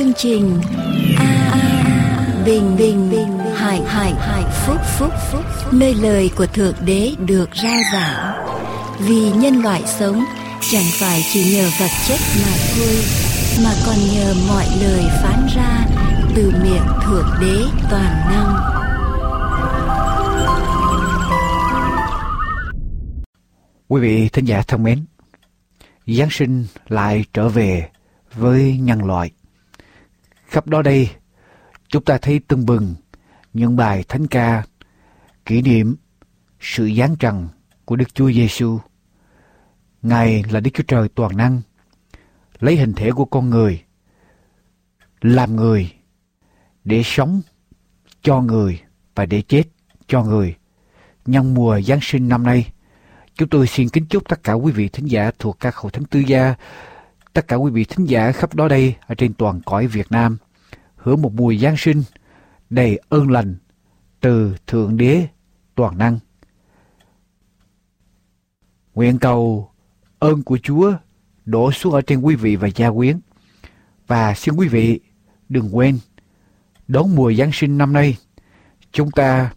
chương trình a a bình bình bình hải hải hải phúc phúc phúc nơi lời của thượng đế được rao giảng. Vì nhân loại sống chẳng phải chỉ nhờ vật chất mà thôi mà còn nhờ mọi lời phán ra từ miệng thượng đế toàn năng. Quý vị thính giả thân mến, Giáng sinh lại trở về với nhân loại. Khắp đó đây, chúng ta thấy tưng bừng những bài thánh ca kỷ niệm sự giáng trần của Đức Chúa Giêsu. Ngài là Đức Chúa Trời toàn năng, lấy hình thể của con người, làm người để sống cho người và để chết cho người. Nhân mùa Giáng sinh năm nay, chúng tôi xin kính chúc tất cả quý vị thính giả thuộc các hội thánh tư gia, tất cả quý vị thính giả khắp đó đây ở trên toàn cõi Việt Nam, hưởng một mùa Giáng sinh đầy ơn lành từ Thượng Đế toàn năng. Nguyện cầu ơn của Chúa đổ xuống ở trên quý vị và gia quyến. Và xin quý vị đừng quên đón mùa Giáng sinh năm nay, chúng ta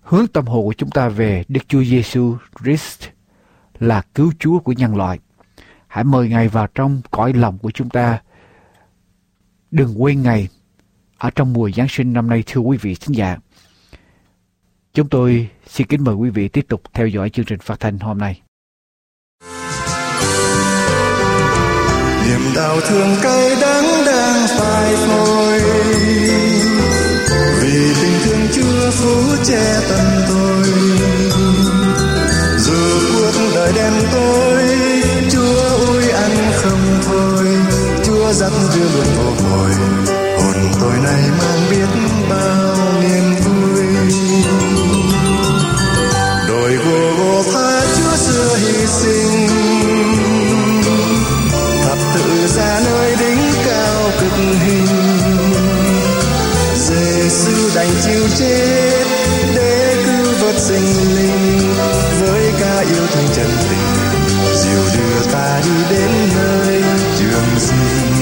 hướng tâm hồn của chúng ta về Đức Chúa Giêsu Christ là cứu Chúa của nhân loại. Hãy mời Ngài vào trong cõi lòng của chúng ta. Đừng quên Ngài ở trong mùa Giáng sinh năm nay, thưa quý vị thính giả. Chúng tôi xin kính mời quý vị tiếp tục theo dõi chương trình phát thanh hôm nay. niềm đau thương cay đắng đang phai phôi vì tình thương chưa phú che tâm tôi dù cuộc đời đen tối, chúa ôi ăn không thôi chúa dắt đưa luôn vô hồi hồn này mang biết bao niềm vui. Đồi gồ gồ pha chúa xưa hy sinh. Thập tự ra nơi đỉnh cao cực hình. Giêsu đành chịu chết để cứu vớt sinh linh. Với ca yêu thương chân tình dìu đưa ta đi đến nơi trường sinh.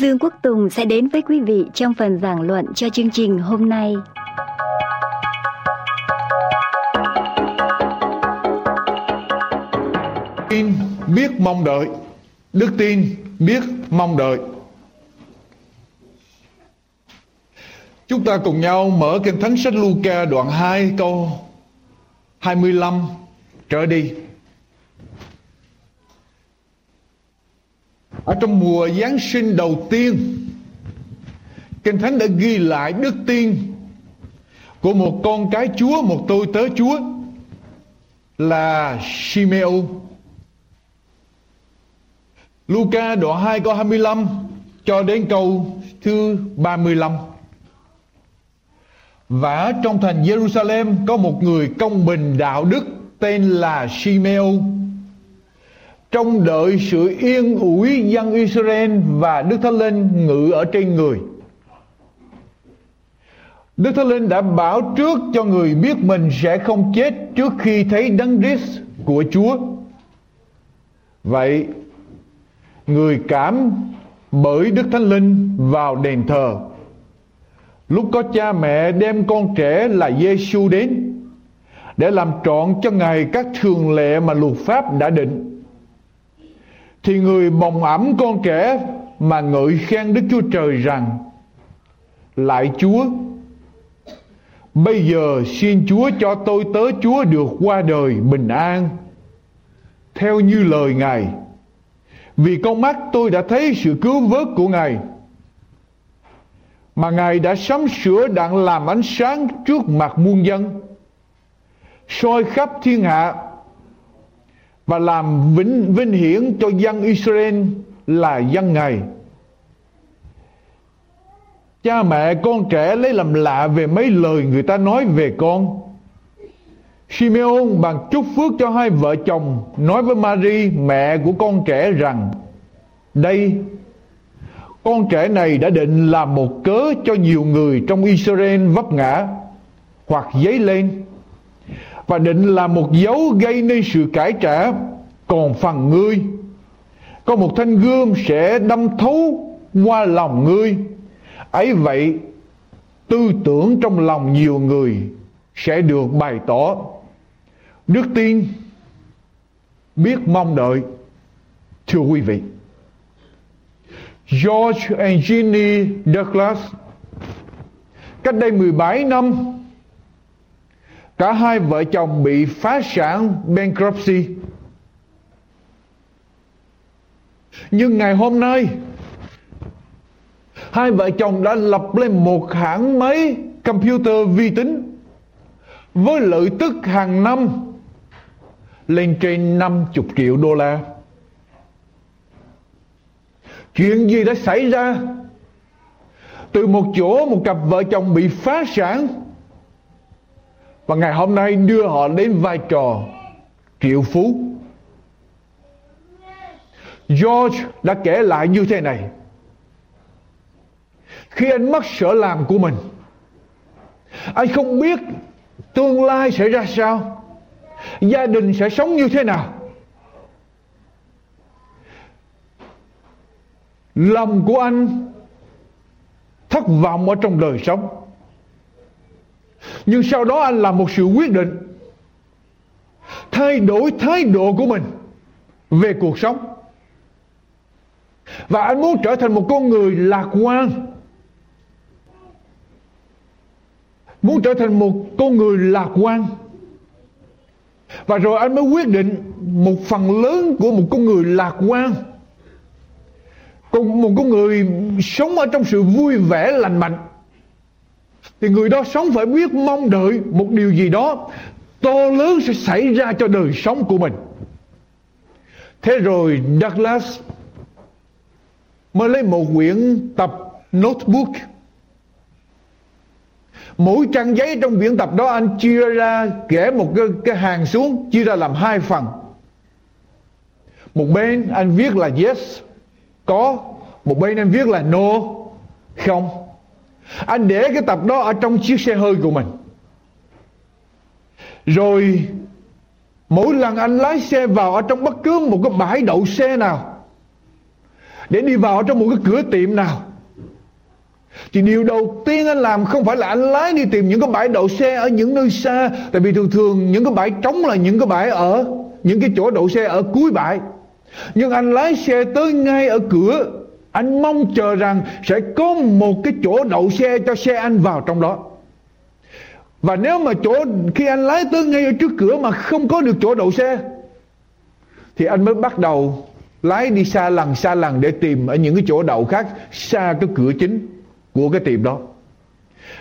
Dương Quốc Tùng sẽ đến với quý vị trong phần giảng luận cho chương trình hôm nay. tin biết mong đợi. Đức tin biết mong đợi. Chúng ta cùng nhau mở kinh thánh sách Luca đoạn 2 câu 25 trở đi. Ở trong mùa Giáng sinh đầu tiên Kinh Thánh đã ghi lại đức tin của một con cái Chúa, một tôi tớ Chúa là Simeon. Luca đoạn 2 câu 25 cho đến câu thứ 35. Và ở trong thành Jerusalem có một người công bình đạo đức tên là Simeon. Trong đợi sự yên ủi dân Israel và Đức Thánh Linh ngự ở trên người. Đức Thánh Linh đã bảo trước cho người biết mình sẽ không chết trước khi thấy đấng Christ của Chúa. Vậy, người cảm bởi Đức Thánh Linh vào đền thờ. Lúc có cha mẹ đem con trẻ là Giêsu đến, để làm trọn cho Ngài các thường lệ mà luật pháp đã định. Thì người bồng ẩm con trẻ mà ngợi khen Đức Chúa Trời rằng Lại Chúa, Bây giờ xin Chúa cho tôi tớ Chúa được qua đời bình an. Theo như lời Ngài, Vì con mắt tôi đã thấy sự cứu vớt của Ngài, Mà Ngài đã sắm sửa đặng làm ánh sáng trước mặt muôn dân, soi khắp thiên hạ và làm vinh vinh hiển cho dân Israel là dân Ngài. Cha mẹ con trẻ lấy làm lạ về mấy lời người ta nói về con. Simeon bằng chúc phước cho hai vợ chồng nói với Mary, mẹ của con trẻ rằng, đây, con trẻ này đã định làm một cớ cho nhiều người trong Israel vấp ngã hoặc dấy lên và định là một dấu gây nên sự cải trả. Còn phần ngươi, có một thanh gươm sẽ đâm thấu qua lòng ngươi. Ấy vậy, tư tưởng trong lòng nhiều người sẽ được bày tỏ. Đức tin biết mong đợi. Thưa quý vị, George and Jeannie Douglas, cách đây 17 năm cả hai vợ chồng bị phá sản bankruptcy nhưng ngày hôm nay, hai vợ chồng đã lập lên một hãng máy computer vi tính với lợi tức hàng năm lên trên 50 triệu đô la. Chuyện gì đã xảy ra? Từ một chỗ, một cặp vợ chồng bị phá sản và ngày hôm nay đưa họ đến vai trò triệu phú. George đã kể lại như thế này. Khi anh mất sở làm của mình, anh không biết tương lai sẽ ra sao, gia đình sẽ sống như thế nào. Lòng của anh thất vọng ở trong đời sống. Nhưng sau đó anh làm một sự quyết định. Thay đổi thái độ của mình về cuộc sống. Và anh muốn trở thành một con người lạc quan. Muốn trở thành một con người lạc quan. Và rồi anh mới quyết định một phần lớn của một con người lạc quan. Cùng một con người sống ở trong sự vui vẻ, lành mạnh thì người đó sống phải biết mong đợi một điều gì đó to lớn sẽ xảy ra cho đời sống của mình. Thế rồi Douglas mới lấy một quyển tập notebook. Mỗi trang giấy trong quyển tập đó anh chia ra kẻ một cái, cái hàng xuống chia ra làm hai phần. Một bên anh viết là yes có. Một bên anh viết là no không anh để cái tập đó ở trong chiếc xe hơi của mình. Rồi, mỗi lần anh lái xe vào ở trong bất cứ một cái bãi đậu xe nào, để đi vào trong một cái cửa tiệm nào, thì điều đầu tiên anh làm không phải là anh lái đi tìm những cái bãi đậu xe ở những nơi xa, tại vì thường thường những cái bãi trống là những cái bãi ở, những cái chỗ đậu xe ở cuối bãi. Nhưng anh lái xe tới ngay ở cửa anh mong chờ rằng sẽ có một cái chỗ đậu xe cho xe anh vào trong đó. Và nếu mà chỗ, khi anh lái tới ngay ở trước cửa mà không có được chỗ đậu xe, thì anh mới bắt đầu lái đi xa lần xa lần để tìm ở những cái chỗ đậu khác xa cái cửa chính của cái tiệm đó.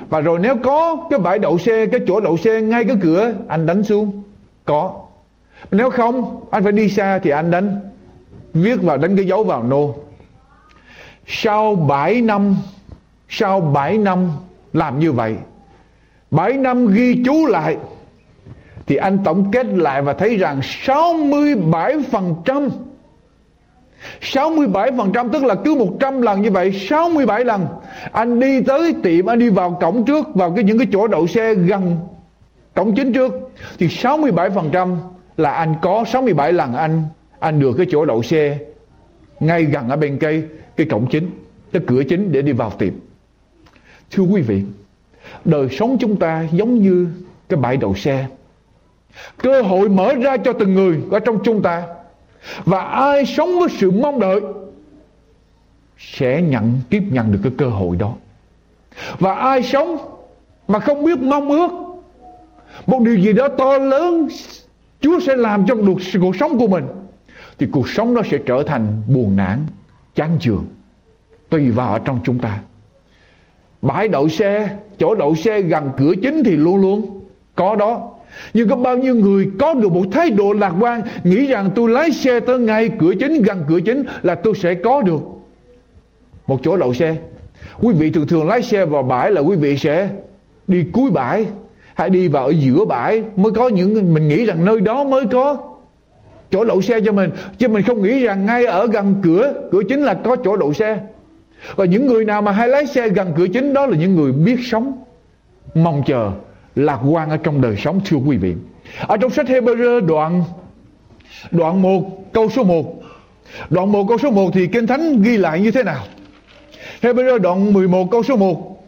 Và rồi nếu có cái bãi đậu xe, cái chỗ đậu xe ngay cái cửa, anh đánh xuống. Có. Nếu không, anh phải đi xa thì anh đánh, viết vào, đánh cái dấu vào nô sau 7 năm, sau 7 năm làm như vậy 7 năm ghi chú lại, thì anh tổng kết lại và thấy rằng 67% 67% tức là cứ 100 lần như vậy 67 lần, Anh đi tới tiệm, Anh đi vào cổng trước, Vào cái những cái chỗ đậu xe gần cổng chính trước, Thì 67% là anh có 67 lần anh Anh được cái chỗ đậu xe Ngay gần ở bên cây cái cổng chính, Cái cửa chính để đi vào tiệm Thưa quý vị, Đời sống chúng ta giống như cái bãi đậu xe. Cơ hội mở ra cho từng người Ở trong chúng ta, và ai sống với sự mong đợi sẽ nhận, tiếp nhận được cái cơ hội đó. Và ai sống mà không biết mong ước, một điều gì đó to lớn, Chúa sẽ làm cho được cuộc sống của mình, thì cuộc sống nó sẽ trở thành buồn nản chán chường tùy vào ở trong chúng ta. Bãi đậu xe, chỗ đậu xe gần cửa chính thì luôn luôn có đó. Nhưng có bao nhiêu người có được một thái độ lạc quan, nghĩ rằng tôi lái xe tới ngay cửa chính, gần cửa chính là tôi sẽ có được một chỗ đậu xe. Quý vị thường thường lái xe vào bãi là quý vị sẽ đi cuối bãi hay đi vào ở giữa bãi mới có những mình nghĩ rằng nơi đó mới có chỗ đậu xe cho mình. Chứ mình không nghĩ rằng ngay ở gần cửa cửa chính là có chỗ đậu xe. Và những người nào mà hay lái xe gần cửa chính đó là những người biết sống, mong chờ, lạc quan ở trong đời sống, thưa quý vị. Ở trong sách Hebrew đoạn đoạn 1 câu số 1 đoạn 1 câu số 1 thì Kinh Thánh ghi lại như thế nào? Hebrew đoạn 11 câu số 1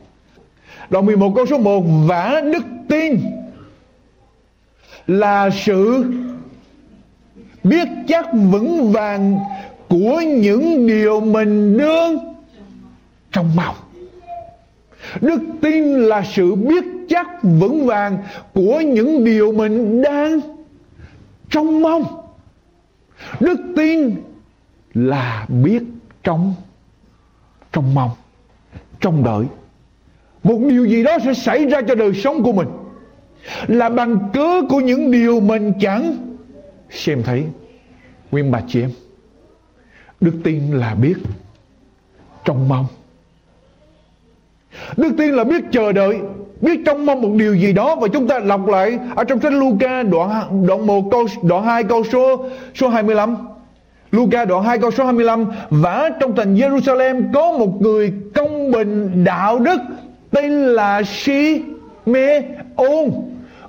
đoạn 11 câu số 1 vả đức tin là sự biết chắc vững vàng của những điều mình đương trong mong đức tin là sự biết chắc vững vàng của những điều mình đang trong mong. Đức tin là biết trong trong mong, trong đợi. Một điều gì đó sẽ xảy ra cho đời sống của mình là bằng cớ của những điều mình chẳng xem thấy, nguyên bà chị em, đức tin là biết trong mong. Đức tin là biết chờ đợi, biết trông mong một điều gì đó. Và chúng ta lọc lại ở trong sách Luca đoạn đoạn 1 câu, đoạn 2 câu số số 25 Luca đoạn 2 câu số 25 Và trong thành Jerusalem có một người công bình đạo đức, Tên là Simeon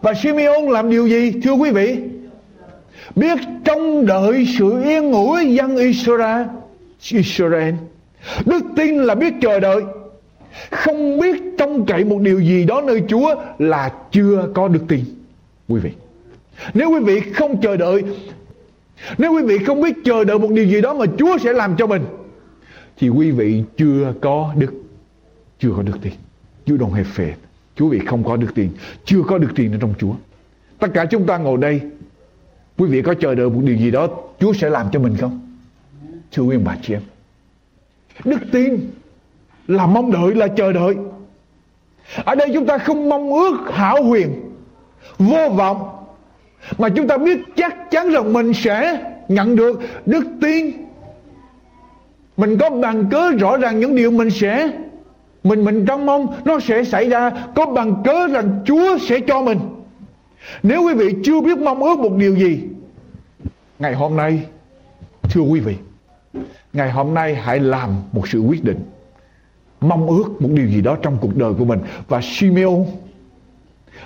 Và Simeon làm điều gì, thưa quý vị? Biết trông đợi sự yên ủi dân Israel Israel, Đức tin là biết chờ đợi. Không biết trông cậy một điều gì đó nơi Chúa Là chưa có đức tin. Quý vị, Nếu quý vị không chờ đợi, nếu quý vị không biết chờ đợi một điều gì đó mà Chúa sẽ làm cho mình, Thì quý vị chưa có đức, Chưa có đức tin. Chưa đồng have phệ Quý vị không có đức tin, Chưa có đức tin ở trong Chúa. Tất cả chúng ta ngồi đây Quý vị có chờ đợi một điều gì đó, Chúa sẽ làm cho mình không? Thưa quý bà chị em, Đức tin là mong đợi, là chờ đợi. Ở đây chúng ta không mong ước hảo huyền, Vô vọng, mà chúng ta biết chắc chắn rằng mình sẽ nhận được đức tin. Mình có bằng cớ rõ ràng những điều mình sẽ, mình mình trong mong nó sẽ xảy ra. Có bằng cớ rằng Chúa sẽ cho mình nếu quý vị chưa biết mong ước một điều gì, ngày hôm nay, thưa quý vị, ngày hôm nay hãy làm một sự quyết định, mong ước một điều gì đó trong cuộc đời của mình. Và Simeon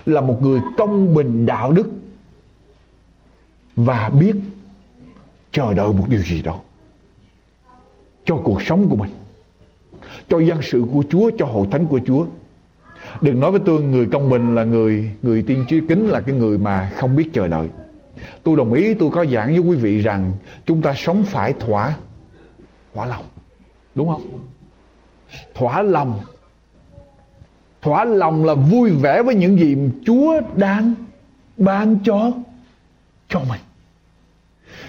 là một người công bình đạo đức và biết chờ đợi một điều gì đó cho cuộc sống của mình, cho dân sự của Chúa, cho hội thánh của Chúa đừng nói với tôi người công bình là người người tiên tri kính là cái người mà không biết chờ đợi. Tôi đồng ý, tôi có giảng với quý vị rằng chúng ta sống phải thỏa thỏa lòng. Đúng không? Thỏa lòng. Thỏa lòng là vui vẻ với những gì Chúa đang ban cho cho mình.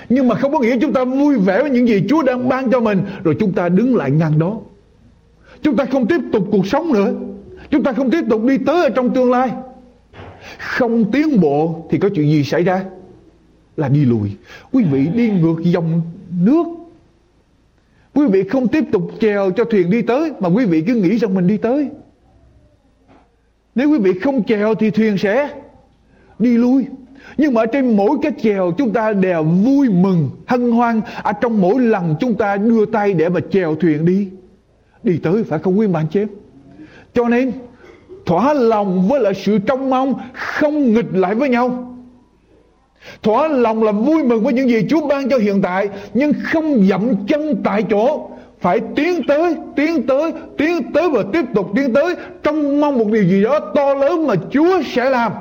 Nhưng mà không có nghĩa chúng ta vui vẻ với những gì Chúa đang ban cho mình, rồi chúng ta đứng lại ngăn đó. Chúng ta không tiếp tục cuộc sống nữa chúng ta không tiếp tục đi tới ở trong tương lai. Không tiến bộ thì có chuyện gì xảy ra? Là đi lùi. Quý vị đi ngược dòng nước. Quý vị không tiếp tục chèo cho thuyền đi tới, mà quý vị cứ nghĩ rằng mình đi tới. Nếu quý vị không chèo thì thuyền sẽ đi lui. Nhưng mà ở trên mỗi cái chèo chúng ta đều vui mừng, hân hoan. Ở trong mỗi lần chúng ta đưa tay để mà chèo thuyền đi đi tới phải không quý bạn chém cho nên thỏa lòng với lại sự trông mong không nghịch lại với nhau. Thỏa lòng là vui mừng với những gì Chúa ban cho hiện tại nhưng không dậm chân tại chỗ. Phải tiến tới tiến tới tiến tới và tiếp tục tiến tới trong mong một điều gì đó to lớn mà Chúa sẽ làm.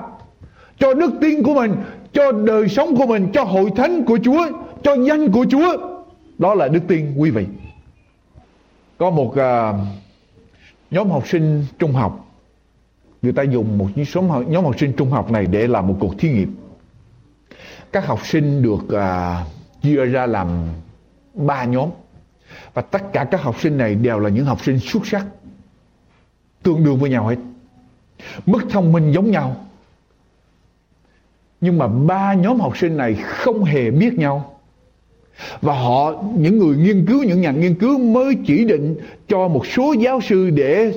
Cho đức tin của mình cho đời sống của mình cho hội thánh của Chúa cho danh của Chúa. Đó là đức tin quý vị. Có một uh, nhóm học sinh trung học người ta dùng một số nhóm học sinh trung học này để làm một cuộc thí nghiệm. Các học sinh được uh, chia ra làm ba nhóm và tất cả các học sinh này đều là những học sinh xuất sắc tương đương với nhau hết. Mức thông minh giống nhau nhưng mà ba nhóm học sinh này không hề biết nhau và họ những người nghiên cứu những nhà nghiên cứu mới chỉ định cho một số giáo sư để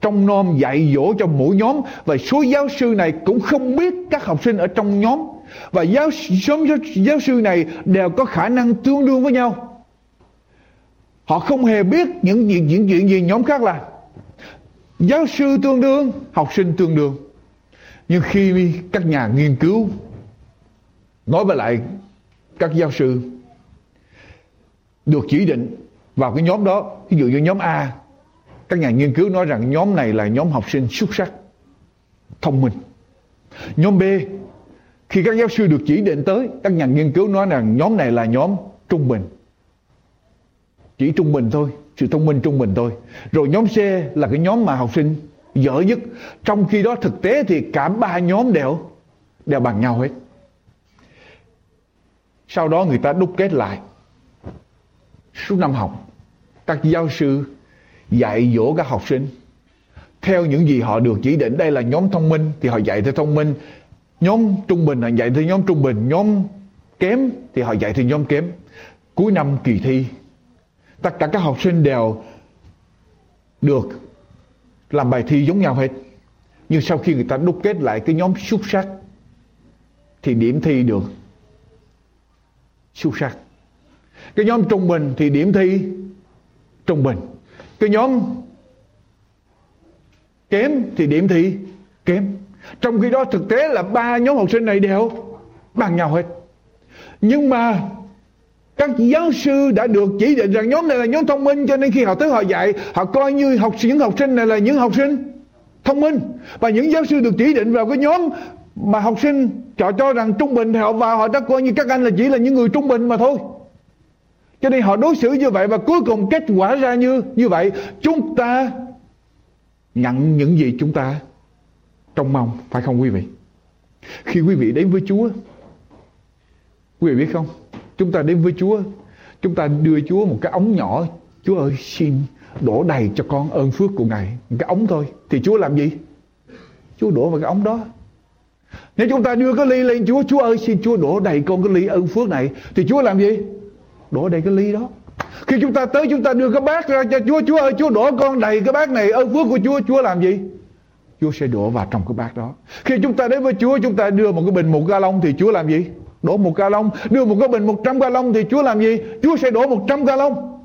trong nom dạy dỗ cho mỗi nhóm. Và số giáo sư này cũng không biết các học sinh ở trong nhóm. Và giáo nhóm giáo, giáo sư này đều có khả năng tương đương với nhau. Họ không hề biết những chuyện những chuyện gì nhóm khác là giáo sư tương đương học sinh tương đương. Nhưng khi các nhà nghiên cứu nói với lại các giáo sư được chỉ định vào cái nhóm đó. Ví dụ như nhóm A, các nhà nghiên cứu nói rằng nhóm này là nhóm học sinh xuất sắc, thông minh. Nhóm B, khi các giáo sư được chỉ định tới, các nhà nghiên cứu nói rằng nhóm này là nhóm trung bình. Chỉ trung bình thôi, sự thông minh trung bình thôi. Rồi nhóm C là cái nhóm mà học sinh dở nhất. Trong khi đó thực tế thì cả ba nhóm đều đều bằng nhau hết. Sau đó người ta đúc kết lại suốt năm học, các giáo sư dạy dỗ các học sinh. Theo những gì họ được chỉ định, đây là nhóm thông minh, thì họ dạy theo thông minh. Nhóm trung bình họ dạy theo nhóm trung bình, nhóm kém thì họ dạy theo nhóm kém. Cuối năm kỳ thi, tất cả các học sinh đều được làm bài thi giống nhau hết. Nhưng sau khi người ta đúc kết lại cái nhóm xuất sắc, thì điểm thi được xuất sắc cái nhóm trung bình thì điểm thi trung bình. Cái nhóm kém thì điểm thi kém. Trong khi đó thực tế là ba nhóm học sinh này đều bằng nhau hết. Nhưng mà các giáo sư đã được chỉ định rằng nhóm này là nhóm thông minh cho nên khi họ tới họ dạy, họ coi như học những học sinh này là những học sinh thông minh. Và những giáo sư được chỉ định vào cái nhóm mà học sinh họ cho rằng trung bình thì họ vào, họ đã coi như các anh là chỉ là những người trung bình mà thôi cho nên họ đối xử như vậy và cuối cùng kết quả ra như như vậy. Chúng ta nhận những gì chúng ta trông mong, phải không quý vị? Khi quý vị đến với Chúa, quý vị biết không? Chúng ta đến với Chúa, chúng ta đưa Chúa một cái ống nhỏ. Chúa ơi, xin đổ đầy cho con ơn phước của Ngài. Một cái ống thôi. Thì Chúa làm gì? Chúa đổ vào cái ống đó. Nếu chúng ta đưa cái ly lên, Chúa Chúa ơi, xin Chúa đổ đầy con cái ly ơn phước này. Thì Chúa làm gì? Đổ đầy cái ly đó. Khi chúng ta tới, chúng ta đưa cái bát ra cho Chúa. Chúa ơi, Chúa đổ con đầy cái bát này. Ơn phước của Chúa Chúa làm gì? Chúa sẽ đổ vào trong cái bát đó. Khi chúng ta đến với Chúa, chúng ta đưa một cái bình một ga lông thì Chúa làm gì? Đổ một ga lông đưa một cái bình một trăm ga lông thì Chúa làm gì? Chúa sẽ đổ một trăm ga lông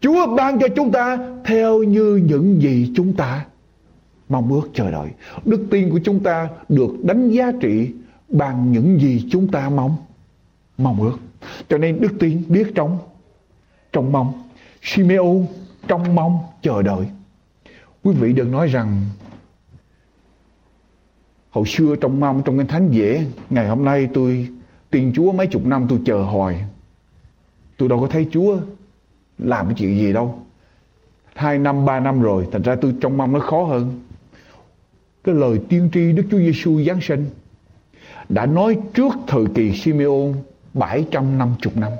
Chúa ban cho chúng ta theo như những gì chúng ta mong ước chờ đợi. Đức tin của chúng ta được đánh giá trị bằng những gì chúng ta mong mong ước. Cho nên đức tin biết trong trong mong. Simeon trong mong chờ đợi. Quý vị đừng nói rằng hồi xưa trong mong trong cái thánh dễ ngày hôm nay tôi tin Chúa mấy chục năm tôi chờ hoài. Tôi đâu có thấy Chúa làm cái chuyện gì đâu. Hai năm, ba năm rồi, thành ra tôi trong mong nó khó hơn. Cái lời tiên tri Đức Chúa Giêsu Giáng sinh đã nói trước thời kỳ Simeon 750 năm.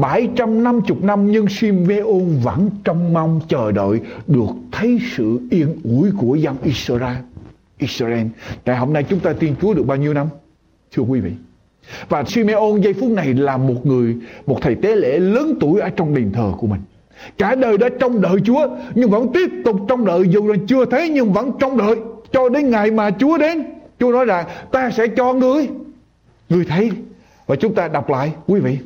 750 năm nhưng Simeon vẫn trông mong chờ đợi được thấy sự yên ủi của dân Israel. Israel. Ngày hôm nay chúng ta tin Chúa được bao nhiêu năm? Thưa quý vị. Và Simeon giây phút này là một người, một thầy tế lễ lớn tuổi ở trong đền thờ của mình. Cả đời đã trông đợi Chúa nhưng vẫn tiếp tục trông đợi dù là chưa thấy nhưng vẫn trông đợi cho đến ngày mà Chúa đến. Chúa nói rằng ta sẽ cho ngươi ngươi thấy và chúng ta đọc lại, quý vị.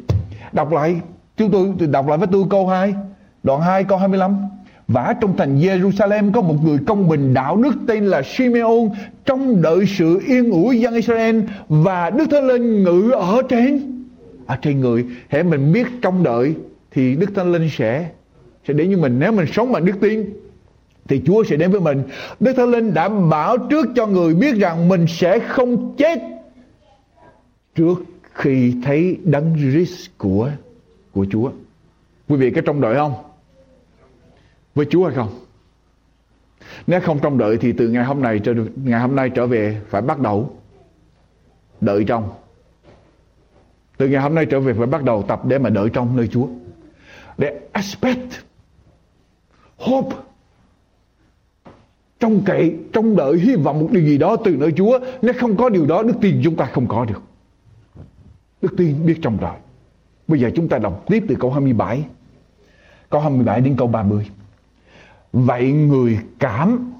Đọc lại, chúng tôi đọc lại với tôi câu 2 đoạn 2 câu 25 và trong thành Jerusalem có một người công bình đạo đức tên là Simeon trong đợi sự yên ủi dân Israel và Đức Thánh Linh ngự ở trên ở trên người. Hễ mình biết trong đợi thì Đức Thánh Linh sẽ sẽ đến với mình nếu mình sống bằng đức tin thì Chúa sẽ đến với mình. Đức Thánh Linh đã bảo trước cho người biết rằng mình sẽ không chết trước khi thấy đấng Christ của của Chúa. Quý vị có trong đợi không? Với Chúa hay không? Nếu không trong đợi thì từ ngày hôm nay trở, ngày hôm nay trở về phải bắt đầu đợi trong. Từ ngày hôm nay trở về phải bắt đầu tập để mà đợi trong nơi Chúa. Để expect hope trông cậy trông đợi hy vọng một điều gì đó từ nơi Chúa nếu không có điều đó, đức tin chúng ta không có được đức tin biết trong rồi. bây giờ chúng ta đọc tiếp từ câu 27 câu 27 đến câu 30 vậy người cảm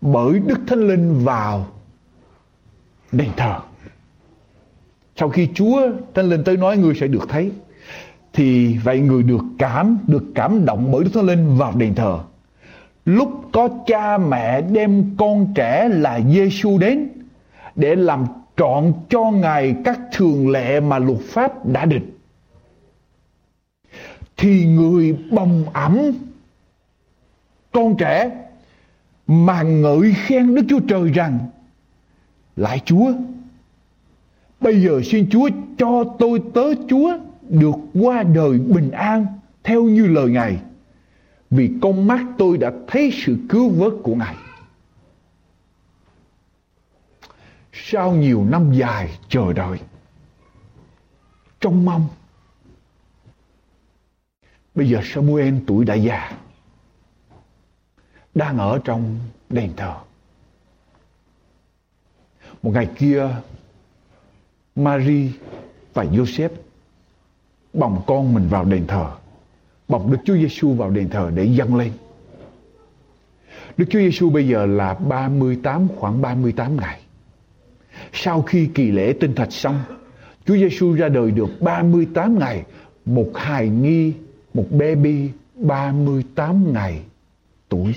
bởi Đức Thánh Linh vào đền thờ. Sau khi Chúa Thánh Linh tới nói người sẽ được thấy, thì vậy người được cảm được cảm động bởi Đức Thánh Linh vào đền thờ. Lúc có cha mẹ đem con trẻ là Giêsu đến để làm trọn cho ngài các thường lệ mà luật pháp đã định thì người bồng ẩm, con trẻ, mà ngợi khen Đức Chúa Trời rằng lại Chúa, bây giờ xin Chúa cho tôi tớ Chúa được qua đời bình an theo như lời Ngài, vì con mắt tôi đã thấy sự cứu vớt của Ngài. Sau nhiều năm dài chờ đợi, trong mong, bây giờ Samuel tuổi đã già, đang ở trong đền thờ. Một ngày kia, Marie và Joseph bồng con mình vào đền thờ bồng Đức Chúa Giêsu vào đền thờ để dâng lên. Đức Chúa Giêsu bây giờ là 38 khoảng 38 ngày. Sau khi kỳ lễ tinh thạch xong, Chúa Giêsu ra đời được 38 ngày, một hài nhi, một baby 38 ngày tuổi.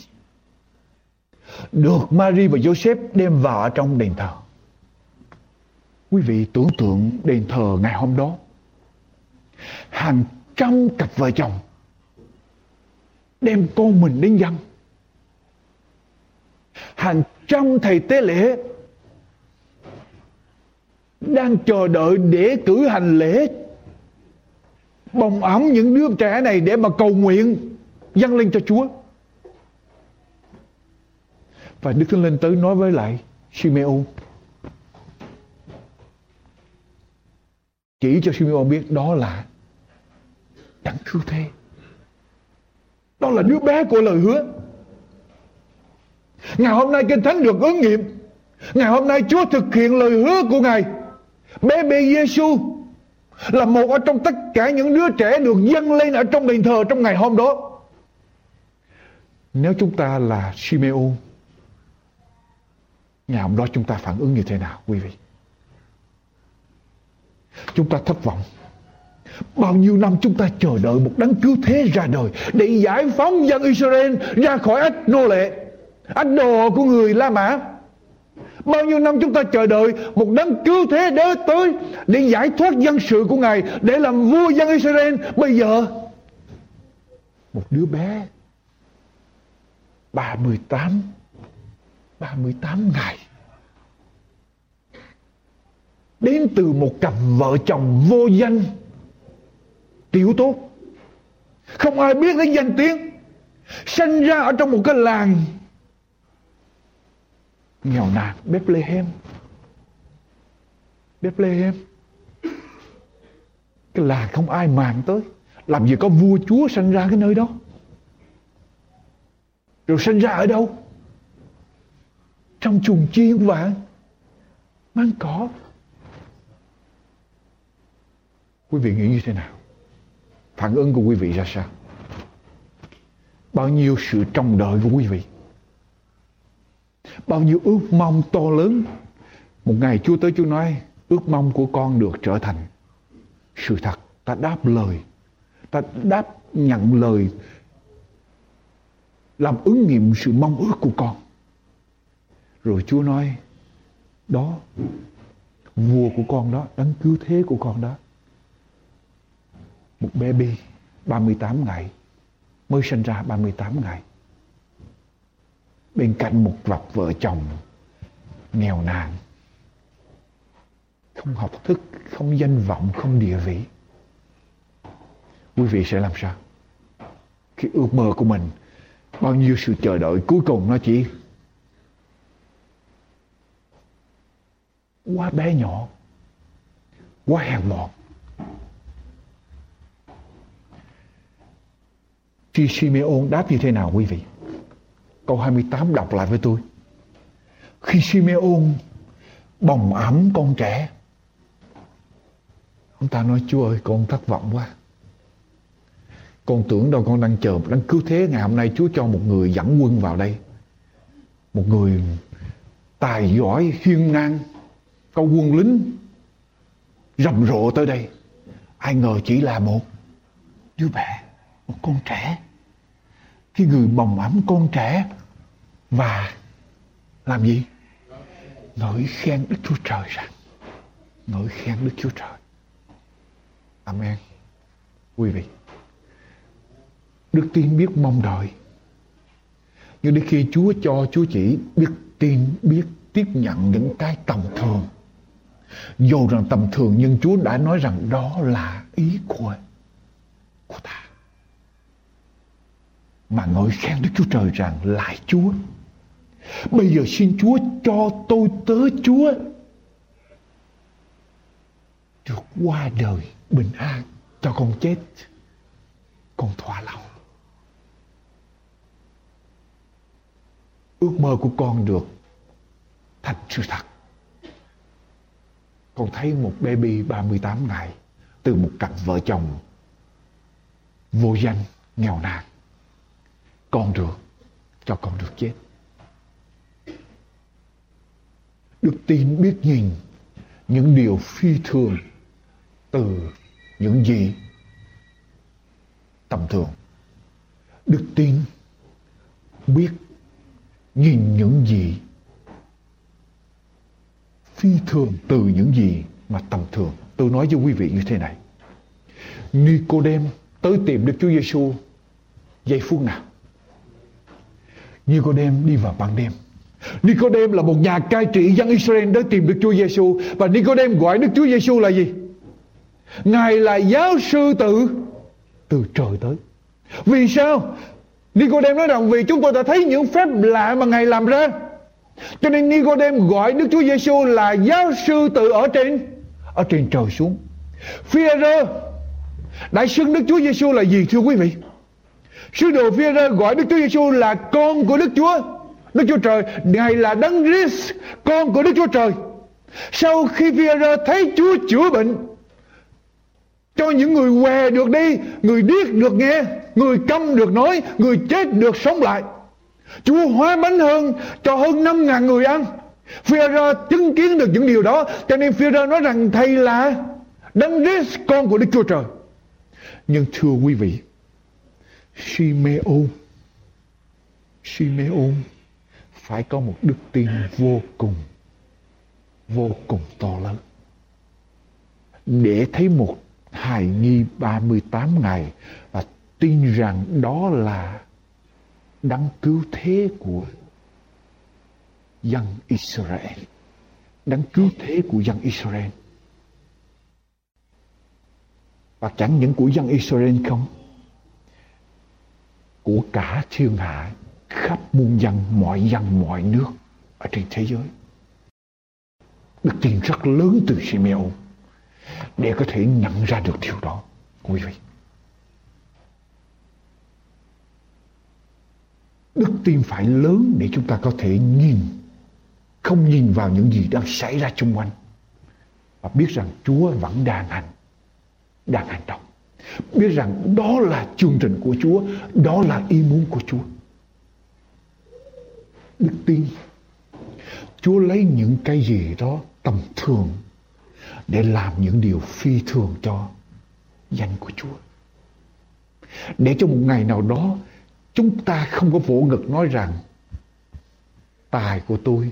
Được Mary và Joseph đem vào ở trong đền thờ. Quý vị tưởng tượng đền thờ ngày hôm đó. Hàng trăm cặp vợ chồng đem con mình đến dân hàng trăm thầy tế lễ đang chờ đợi để cử hành lễ. Bồng ẩm những đứa trẻ này để mà cầu nguyện, dâng lên cho Chúa. Và Đức Thánh Linh tới nói với lại Simeon. Chỉ cho Simeon biết đó là đấng cứu thế. Đó là đứa bé của lời hứa. Ngày hôm nay kinh thánh được ứng nghiệm. Ngày hôm nay chúa thực hiện lời hứa của ngài bé bê giêsu là một ở trong tất cả những đứa trẻ được dâng lên ở trong đền thờ trong ngày hôm đó. Nếu chúng ta là Simeon Ngày hôm đó chúng ta phản ứng như thế nào quý vị? Chúng ta thất vọng. Bao nhiêu năm chúng ta chờ đợi một đấng cứu thế ra đời để giải phóng dân Israel ra khỏi ách nô lệ, ách đồ của người La Mã. Bao nhiêu năm chúng ta chờ đợi một đấng cứu thế đến tới để giải thoát dân sự của Ngài, để làm vua dân Israel. Bây giờ, một đứa bé 38 38 ngày đến từ một cặp vợ chồng vô danh tiểu tốt không ai biết đến danh tiếng sinh ra ở trong một cái làng nghèo nàn Bethlehem Bethlehem cái làng không ai màng tới. Làm gì có vua chúa sinh ra cái nơi đó? Rồi sinh ra ở đâu? Trong chuồng chiên vàng mang cỏ. Quý vị nghĩ như thế nào? Phản ứng của quý vị ra sao? Bao nhiêu sự trông đợi của quý vị? Bao nhiêu ước mong to lớn. Một ngày chúa tới chúa nói ước mong của con được trở thành sự thật. Ta đáp lời. Ta đáp nhận lời. Làm ứng nghiệm sự mong ước của con. Rồi chúa nói đó vua của con đó đấng cứu thế của con đó một bé bi, 38 ngày mới sinh ra 38 ngày bên cạnh một cặp vợ chồng nghèo nàn, không học thức, không danh vọng, không địa vị, quý vị sẽ làm sao khi ước mơ của mình, bao nhiêu sự chờ đợi cuối cùng nó chỉ quá bé nhỏ, quá hèn mọn Khi Simeon đáp như thế nào quý vị? Câu 28 đọc lại với tôi. Khi Simeon bồng ẩm con trẻ. Ông ta nói, Chúa ơi, con thất vọng quá. Con tưởng đâu con đang chờ đang cứu thế ngày hôm nay Chúa cho một người dẫn quân vào đây. Một người tài giỏi, hiên ngang, có quân lính rầm rộ tới đây ai ngờ chỉ là một đứa bé, một con trẻ khi người bồng ẩm con trẻ và làm gì? Ngợi khen đức chúa trời rằng ngợi khen đức chúa trời. Amen. Quý vị, đức tin biết mong đợi. Nhưng đến khi chúa cho, chúa chỉ biết tin, biết tiếp nhận những cái tầm thường. Dù rằng tầm thường nhưng Chúa đã nói rằng đó là ý của của ta. Mà ngợi khen Đức Chúa Trời rằng lại Chúa bây giờ xin Chúa cho tôi tới Chúa được qua đời bình an cho con chết con thỏa lòng ước mơ của con được thành sự thật. Con thấy một baby 38 ngày từ một cặp vợ chồng vô danh, nghèo nàn. Con được, cho con được chết. Đức tin biết nhìn những điều phi thường từ những gì tầm thường. Đức tin biết nhìn những gì phi thường từ những gì mà tầm thường. Tôi nói với quý vị như thế này. Nicodem tới tìm Đức Chúa Giêsu giây phút nào? Nicodem đi vào ban đêm. Nicodem là một nhà cai trị dân Israel đến tìm Đức Chúa Giêsu và Nicodem gọi Đức Chúa Giêsu là gì? Ngài là giáo sư tự từ trời tới. Vì sao? Nicodem nói rằng vì chúng tôi đã thấy những phép lạ mà Ngài làm ra. Cho nên Nicodem gọi Đức Chúa Giêsu là giáo sư tự ở trên ở trên trời xuống. Phi-e-rơ, đại xưng Đức Chúa Giêsu là gì thưa quý vị? Sứ đồ Phi-e-rơ gọi Đức Chúa Giêsu là con của Đức Chúa. Đức Chúa Trời, Ngài là Đấng Christ, con của Đức Chúa Trời. Sau khi Phêrô thấy Chúa chữa bệnh cho những người què được đi, người điếc được nghe, người câm được nói, người chết được sống lại. Chúa hóa bánh hơn cho hơn 5 ngàn người ăn. Phêrô chứng kiến được những điều đó cho nên Phêrô nói rằng thầy là đấng Christ con của Đức Chúa Trời. Nhưng thưa quý vị, Simeon Simeon phải có một đức tin vô cùng vô cùng to lớn để thấy một hài nhi 38 ngày và tin rằng đó là đấng cứu thế của dân Israel. Đấng cứu thế của dân Israel. Và chẳng những của dân Israel không. Của cả thiên hạ khắp muôn dân, mọi dân, mọi nước ở trên thế giới. Đức tin rất lớn từ Simeon để có thể nhận ra được điều đó, quý vị. Đức tin phải lớn để chúng ta có thể nhìn Không nhìn vào những gì đang xảy ra xung quanh Và biết rằng Chúa vẫn đang hành Đang hành động Biết rằng đó là chương trình của Chúa Đó là ý muốn của Chúa Đức tin Chúa lấy những cái gì đó tầm thường Để làm những điều phi thường cho danh của Chúa Để cho một ngày nào đó Chúng ta không có vỗ ngực nói rằng tài của tôi,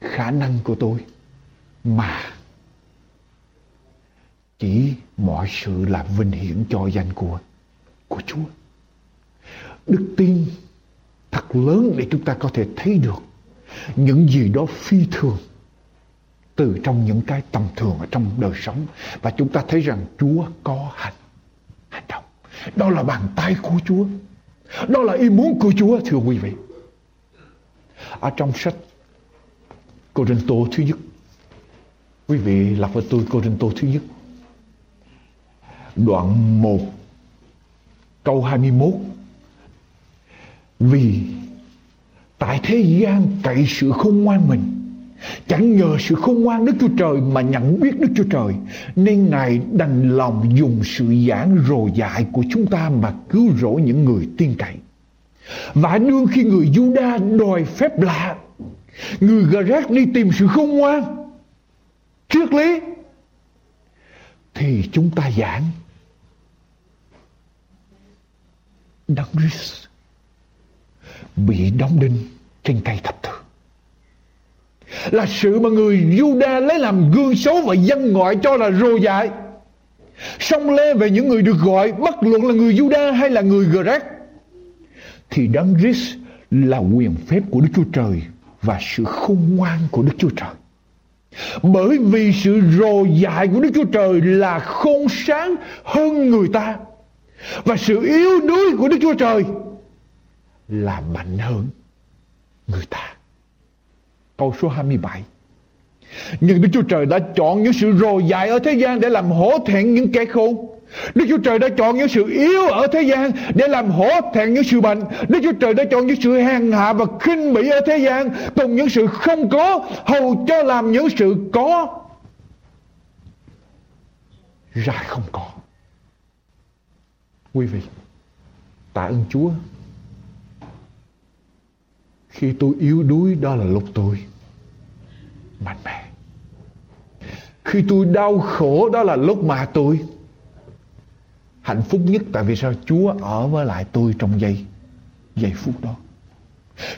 khả năng của tôi mà chỉ mọi sự là vinh hiển cho danh của của Chúa. Đức tin thật lớn để chúng ta có thể thấy được những gì đó phi thường từ trong những cái tầm thường ở trong đời sống và chúng ta thấy rằng Chúa có hành hành động. Đó là bàn tay của Chúa. Đó là ý muốn của Chúa, thưa quý vị. Ở trong sách Corinto thứ nhất. Quý vị lập với tôi Corinto thứ nhất. Đoạn 1 câu 21. Vì tại thế gian cậy sự khôn ngoan mình, chẳng nhờ sự khôn ngoan đức chúa trời mà nhận biết đức chúa trời, nên ngài đành lòng dùng sự giảng rồ dại của chúng ta mà cứu rỗi những người tiên cậy. Và đương khi người Juda đòi phép lạ, Người Garat đi tìm sự khôn ngoan, Triết lý, Thì chúng ta giảng. Đấng Christ bị đóng đinh trên cây thập tự là sự mà người Juda lấy làm gương xấu và dân ngoại cho là rồ dại song lê về những người được gọi, bất luận là người Juda hay là người Grec thì đấng Christ là quyền phép của Đức Chúa Trời và sự khôn ngoan của Đức Chúa Trời. Bởi vì sự rồ dại của Đức Chúa Trời là khôn sáng hơn người ta. Và sự yếu đuối của Đức Chúa Trời là mạnh hơn người ta. Câu số 27 Nhưng Đức Chúa Trời đã chọn những sự rồ dại ở thế gian để làm hổ thẹn những kẻ khôn. Đức Chúa Trời đã chọn những sự yếu ở thế gian để làm hổ thẹn những sự bệnh. Đức Chúa Trời đã chọn những sự hèn hạ và khinh bỉ ở thế gian cùng những sự không có hầu cho làm những sự có ra không có. Quý vị, tạ ơn Chúa khi tôi yếu đuối đó là lúc tôi mạnh mẽ. Khi tôi đau khổ đó là lúc mà tôi hạnh phúc nhất tại vì sao Chúa ở với lại tôi trong giây giây phút đó.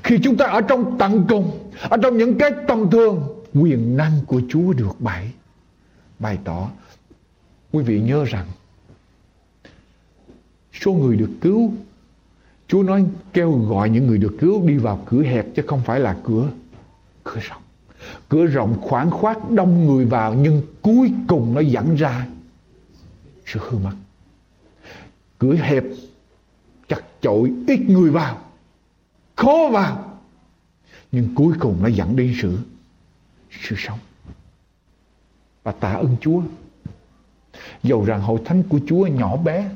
Khi chúng ta ở trong tận cùng, ở trong những cái tầm thường, quyền năng của Chúa được bày bày tỏ. Quý vị nhớ rằng số người được cứu Chúa nói, kêu gọi những người được cứu đi vào cửa hẹp chứ không phải là cửa cửa rộng. Cửa rộng khoảng khoát đông người vào, nhưng cuối cùng nó dẫn ra sự hư mất. Cửa hẹp chặt chội, ít người vào, khó vào nhưng cuối cùng nó dẫn đến sự sự sống và tạ ơn Chúa dầu rằng hội thánh của Chúa nhỏ bé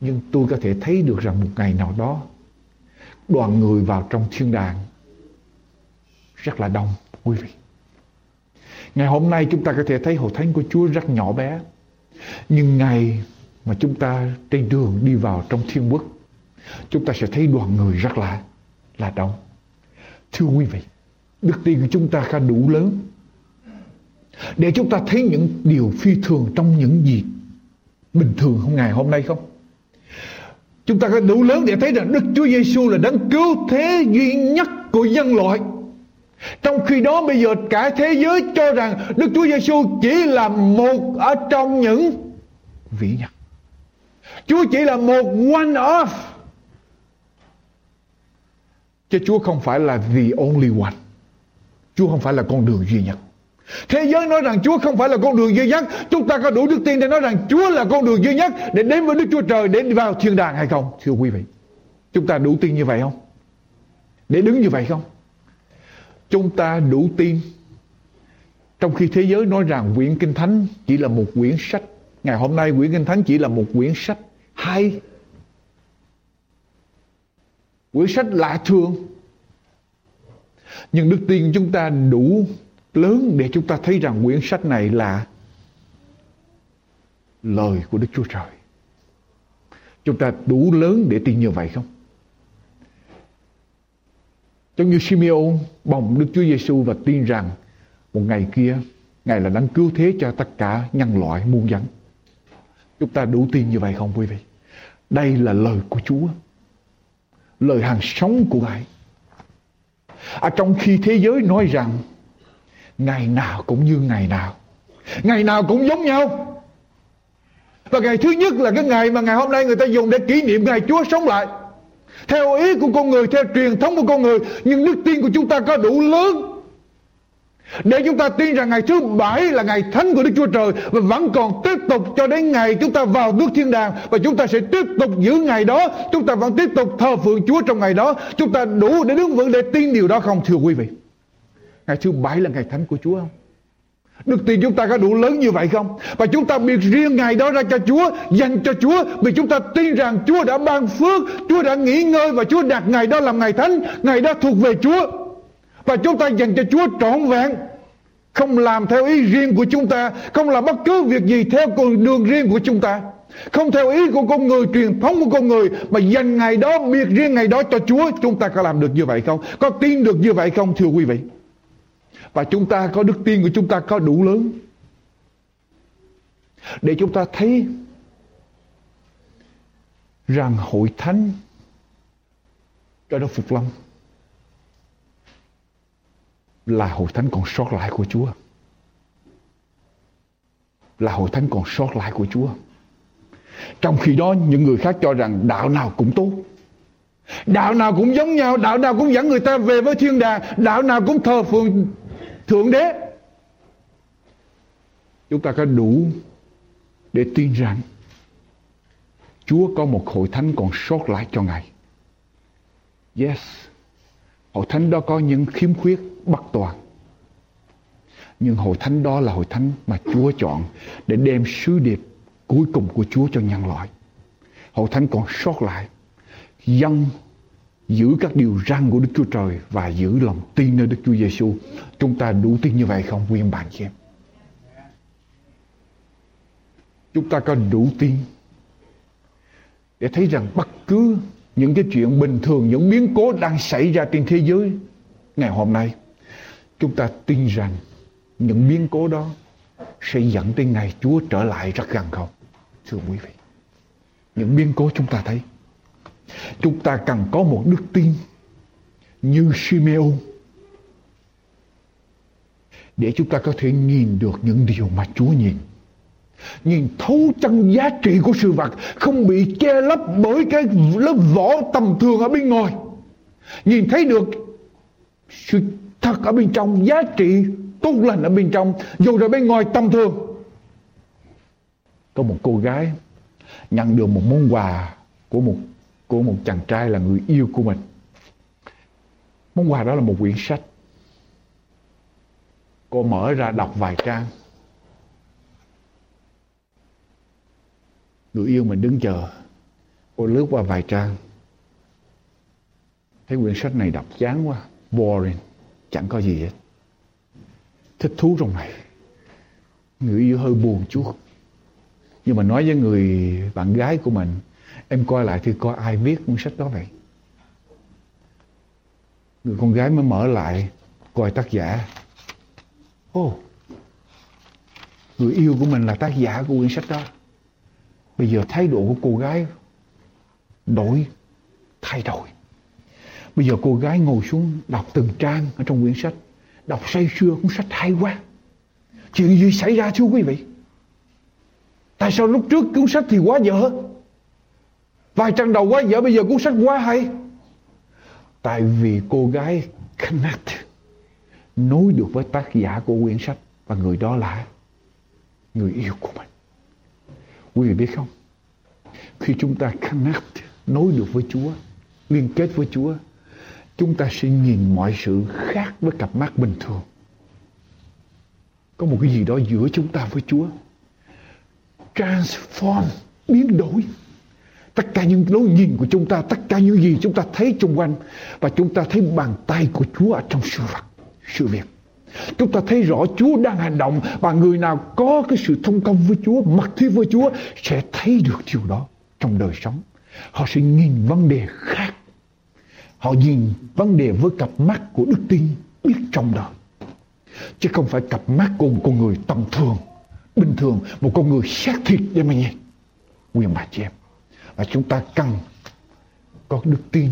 nhưng tôi có thể thấy được rằng một ngày nào đó, đoàn người vào trong thiên đàng rất là đông, quý vị. Ngày hôm nay chúng ta có thể thấy hội thánh của Chúa rất nhỏ bé. Nhưng ngày mà chúng ta trên đường đi vào trong thiên quốc, chúng ta sẽ thấy đoàn người rất là là đông. Thưa quý vị, đức tin của chúng ta khá đủ lớn. Để chúng ta thấy những điều phi thường trong những gì bình thường không ngày hôm nay không? Chúng ta có đủ lớn để thấy rằng Đức Chúa Giêsu là đấng cứu thế duy nhất của nhân loại. Trong khi đó bây giờ cả thế giới cho rằng Đức Chúa Giêsu chỉ là một ở trong những vĩ nhân. Chúa chỉ là một one of. Chứ Chúa không phải là the only one. Chúa không phải là con đường duy nhất. Thế giới nói rằng Chúa không phải là con đường duy nhất. Chúng ta có đủ đức tin để nói rằng Chúa là con đường duy nhất Để đến với Đức Chúa Trời Để vào thiên đàng hay không? Thưa quý vị, Chúng ta đủ tin như vậy không? Để đứng như vậy không? Chúng ta đủ tin. Trong khi thế giới nói rằng quyển Kinh Thánh Chỉ là một quyển sách, Ngày hôm nay quyển Kinh Thánh chỉ là một quyển sách hay, Quyển sách lạ thường. Nhưng đức tin chúng ta đủ lớn để chúng ta thấy rằng quyển sách này là lời của Đức Chúa Trời. Chúng ta đủ lớn để tin như vậy không? Giống như Simeon bồng Đức Chúa Giêsu và tin rằng một ngày kia Ngài là đấng cứu thế cho tất cả nhân loại muôn dân. Chúng ta đủ tin như vậy không quý vị? Đây là lời của Chúa. Lời hàng sống của Ngài. À, trong khi thế giới nói rằng ngày nào cũng như ngày nào. Ngày nào cũng giống nhau. Và ngày thứ nhất là cái ngày mà ngày hôm nay người ta dùng để kỷ niệm ngày Chúa sống lại. Theo ý của con người, theo truyền thống của con người, nhưng đức tin của chúng ta có đủ lớn. Để chúng ta tin rằng ngày thứ bảy là ngày thánh của Đức Chúa Trời và vẫn còn tiếp tục cho đến ngày chúng ta vào nước thiên đàng và chúng ta sẽ tiếp tục giữ ngày đó, chúng ta vẫn tiếp tục thờ phượng Chúa trong ngày đó. Chúng ta đủ để đứng vững để tin điều đó không, thưa quý vị. Ngày thứ bảy là ngày thánh của Chúa không? Đức tin chúng ta có đủ lớn như vậy không? Và chúng ta biệt riêng ngày đó ra cho Chúa, dành cho Chúa vì chúng ta tin rằng Chúa đã ban phước, Chúa đã nghỉ ngơi và Chúa đặt ngày đó làm ngày thánh, ngày đó thuộc về Chúa. Và chúng ta dành cho Chúa trọn vẹn không làm theo ý riêng của chúng ta không làm bất cứ việc gì theo con đường riêng của chúng ta không theo ý của con người truyền thống của con người mà dành ngày đó biệt riêng ngày đó cho Chúa chúng ta có làm được như vậy không có tin được như vậy không thưa quý vị và chúng ta có đức tin của chúng ta có đủ lớn để chúng ta thấy rằng hội thánh cho nó Phục Lâm là hội thánh còn sót lại của Chúa. Là hội thánh còn sót lại của Chúa. Trong khi đó những người khác cho rằng đạo nào cũng tốt. Đạo nào cũng giống nhau, đạo nào cũng dẫn người ta về với thiên đàng, đạo nào cũng thờ phượng thượng đế. Chúng ta có đủ để tin rằng Chúa có một hội thánh còn sót lại cho Ngài. Yes. Hội thánh đó có những khiếm khuyết bất toàn. Nhưng hội thánh đó là hội thánh mà Chúa chọn để đem sứ điệp cuối cùng của Chúa cho nhân loại. Hội thánh còn sót lại. Dân giữ các điều răn của Đức Chúa Trời và giữ lòng tin nơi Đức Chúa Giêsu. Chúng ta đủ tin như vậy không quý bạn chị em? Chúng ta có đủ tin để thấy rằng bất cứ những cái chuyện bình thường, những biến cố đang xảy ra trên thế giới ngày hôm nay chúng ta tin rằng những biến cố đó sẽ dẫn tới ngày Chúa trở lại rất gần không? Thưa quý vị, những biến cố chúng ta thấy, chúng ta cần có một đức tin như Simeon để chúng ta có thể nhìn được những điều mà Chúa nhìn. Nhìn thấu chân giá trị của sự vật, không bị che lấp bởi cái lớp vỏ tầm thường ở bên ngoài. Nhìn thấy được sự thật ở bên trong, giá trị tốt lành ở bên trong, dù là bên ngoài tầm thường có một cô gái nhận được một món quà của một của một chàng trai là người yêu của mình. Món quà đó là một quyển sách. Cô mở ra đọc vài trang. Người yêu mình đứng chờ. Cô lướt qua vài trang. Thấy quyển sách này đọc chán quá, boring, chẳng có gì hết. Thích thú trong này. Người yêu hơi buồn chút. Nhưng mà nói với người bạn gái của mình em coi lại thì coi ai viết cuốn sách đó vậy người con gái mới mở lại coi tác giả ô oh, người yêu của mình là tác giả của quyển sách đó bây giờ thái độ của cô gái đổi thay đổi Bây giờ cô gái ngồi xuống đọc từng trang ở trong quyển sách. Đọc say sưa cuốn sách hay quá. Chuyện gì xảy ra thưa quý vị? Tại sao lúc trước cuốn sách thì quá dở? Vài trang đầu quá dở bây giờ cuốn sách quá hay. Tại vì cô gái connect nối được với tác giả của quyển sách và người đó là người yêu của mình. Quý vị biết không? Khi chúng ta connect nối được với Chúa, liên kết với Chúa chúng ta sẽ nhìn mọi sự khác với cặp mắt bình thường. Có một cái gì đó giữa chúng ta với Chúa. Transform, biến đổi. Tất cả những lối nhìn của chúng ta, tất cả những gì chúng ta thấy xung quanh và chúng ta thấy bàn tay của Chúa ở trong sự vật, sự việc. Chúng ta thấy rõ Chúa đang hành động và người nào có cái sự thông công với Chúa, Mặc thiết với Chúa sẽ thấy được điều đó trong đời sống. Họ sẽ nhìn vấn đề khác Họ nhìn vấn đề với cặp mắt của đức tin biết trong đời. Chứ không phải cặp mắt của một con người tầm thường, bình thường, một con người xác thịt để mà nhìn. Quyền bà chị em. Và chúng ta cần có đức tin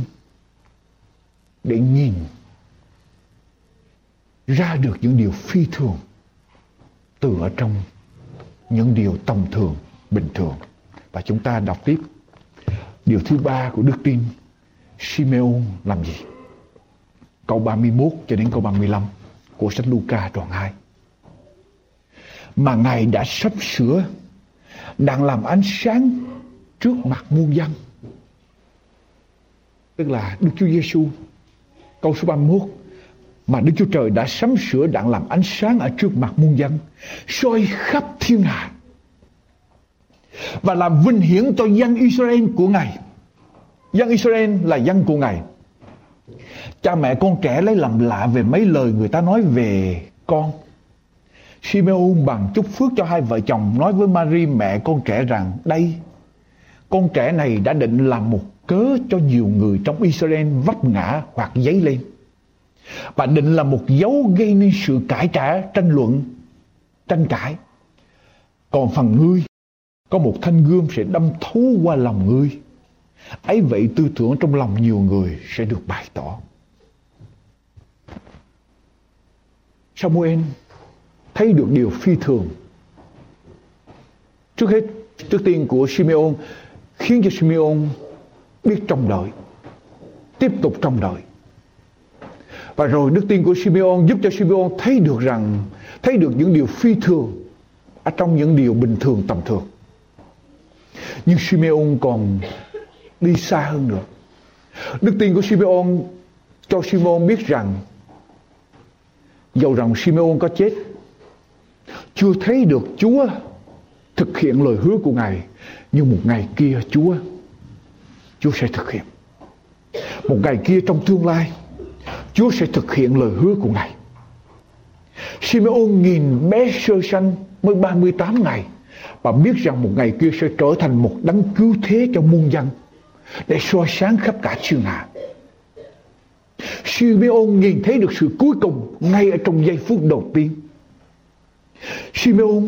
để nhìn ra được những điều phi thường từ ở trong những điều tầm thường, bình thường. Và chúng ta đọc tiếp điều thứ ba của đức tin Simeon làm gì? Câu 31 cho đến câu 35 của sách Luca đoạn 2. Mà Ngài đã sắp sửa đang làm ánh sáng trước mặt muôn dân. Tức là Đức Chúa Giêsu câu số 31 mà Đức Chúa Trời đã sắm sửa đặng làm ánh sáng ở trước mặt muôn dân, soi khắp thiên hạ và làm vinh hiển cho dân Israel của Ngài. Dân Israel là dân của Ngài. Cha mẹ con trẻ lấy làm lạ về mấy lời người ta nói về con. Simeon bằng chúc phước cho hai vợ chồng nói với Mary mẹ con trẻ rằng đây con trẻ này đã định làm một cớ cho nhiều người trong Israel vấp ngã hoặc giấy lên. Và định là một dấu gây nên sự cãi trả, tranh luận, tranh cãi. Còn phần ngươi, có một thanh gươm sẽ đâm thấu qua lòng ngươi. ấy vậy tư tưởng trong lòng nhiều người sẽ được bày tỏ. Samuel thấy được điều phi thường. Trước hết, trước tiên của Simeon khiến cho Simeon biết trông đợi, tiếp tục trông đợi. Và rồi đức tin của Simeon giúp cho Simeon thấy được rằng, thấy được những điều phi thường ở trong những điều bình thường tầm thường. Nhưng Simeon còn đi xa hơn nữa. Đức tin của Simeon cho Simeon biết rằng dầu rằng Simeon có chết chưa thấy được Chúa thực hiện lời hứa của Ngài nhưng một ngày kia, Chúa Chúa sẽ thực hiện một ngày kia trong tương lai, Chúa sẽ thực hiện lời hứa của Ngài Simeon nhìn bé sơ sanh mới 38 ngày và biết rằng một ngày kia sẽ trở thành một đấng cứu thế cho muôn dân để soi sáng khắp cả thiên hạ. Simeon nhìn thấy được sự cuối cùng ngay ở trong giây phút đầu tiên. Simeon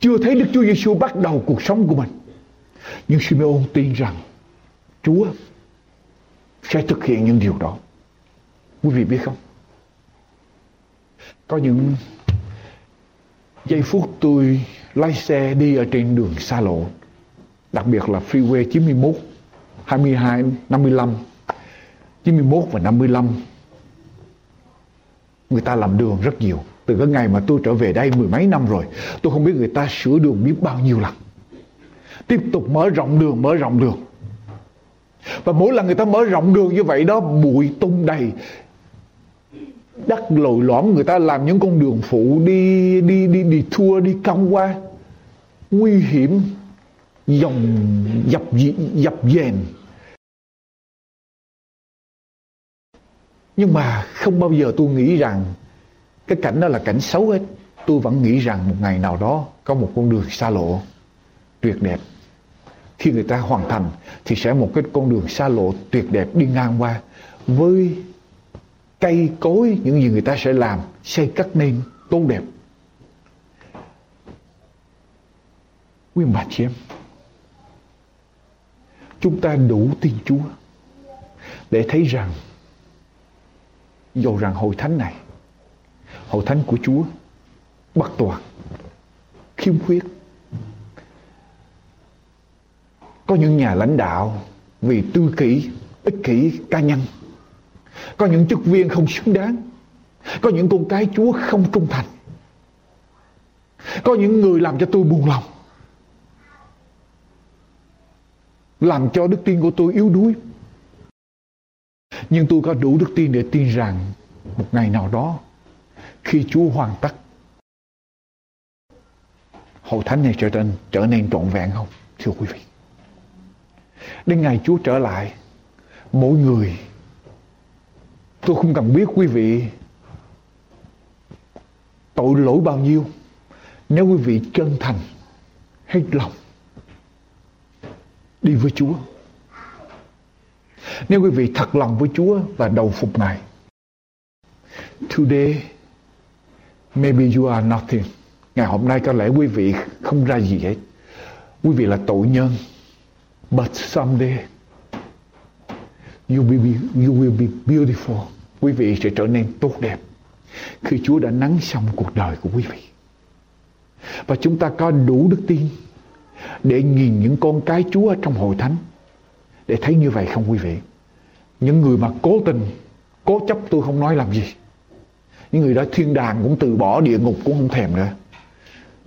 chưa thấy Đức Chúa Giêsu bắt đầu cuộc sống của mình. Nhưng Simeon tin rằng Chúa sẽ thực hiện những điều đó. Quý vị biết không? Có những giây phút tôi lái xe đi ở trên đường xa lộ, đặc biệt là freeway 91, 22, 55, 91 và 55. Người ta làm đường rất nhiều. Từ cái ngày mà tôi trở về đây mười mấy năm rồi, tôi không biết người ta sửa đường biết bao nhiêu lần. Tiếp tục mở rộng đường, mở rộng đường. Và mỗi lần người ta mở rộng đường như vậy đó, bụi tung đầy. Đất lồi lõm, người ta làm những con đường phụ, đi đi đi đi thua, đi cong qua nguy hiểm, dòng dập dập dềnh nhưng mà không bao giờ tôi nghĩ rằng cái cảnh đó là cảnh xấu hết. Tôi vẫn nghĩ rằng một ngày nào đó có một con đường xa lộ tuyệt đẹp. Khi người ta hoàn thành thì sẽ một cái con đường xa lộ tuyệt đẹp đi ngang qua. Với cây cối những gì người ta sẽ làm, xây cất nên tốt đẹp. Quý bà chị em, chúng ta đủ tin Chúa để thấy rằng dầu rằng hội thánh này, hội thánh của Chúa bất toàn khiếm khuyết. Có những nhà lãnh đạo vì tư kỷ, ích kỷ cá nhân. Có những chức viên không xứng đáng. Có những con cái Chúa không trung thành. Có những người làm cho tôi buồn lòng. Làm cho đức tin của tôi yếu đuối nhưng tôi có đủ đức tin để tin rằng một ngày nào đó, khi Chúa hoàn tất hội thánh này trở nên trở nên trọn vẹn không, thưa quý vị? Đến ngày Chúa trở lại, mỗi người, tôi không cần biết quý vị tội lỗi bao nhiêu. Nếu quý vị chân thành, hết lòng đi với Chúa nếu quý vị thật lòng với Chúa và đầu phục Ngài Today Maybe you are nothing. Ngày hôm nay có lẽ quý vị không ra gì hết. Quý vị là tội nhân. But someday you will be, you will be beautiful. Quý vị sẽ trở nên tốt đẹp khi Chúa đã nắng xong cuộc đời của quý vị. Và chúng ta có đủ đức tin để nhìn những con cái Chúa trong hội thánh để thấy như vậy không quý vị? Những người mà cố tình, cố chấp tôi không nói làm gì. Những người đó thiên đàng cũng từ bỏ địa ngục cũng không thèm nữa.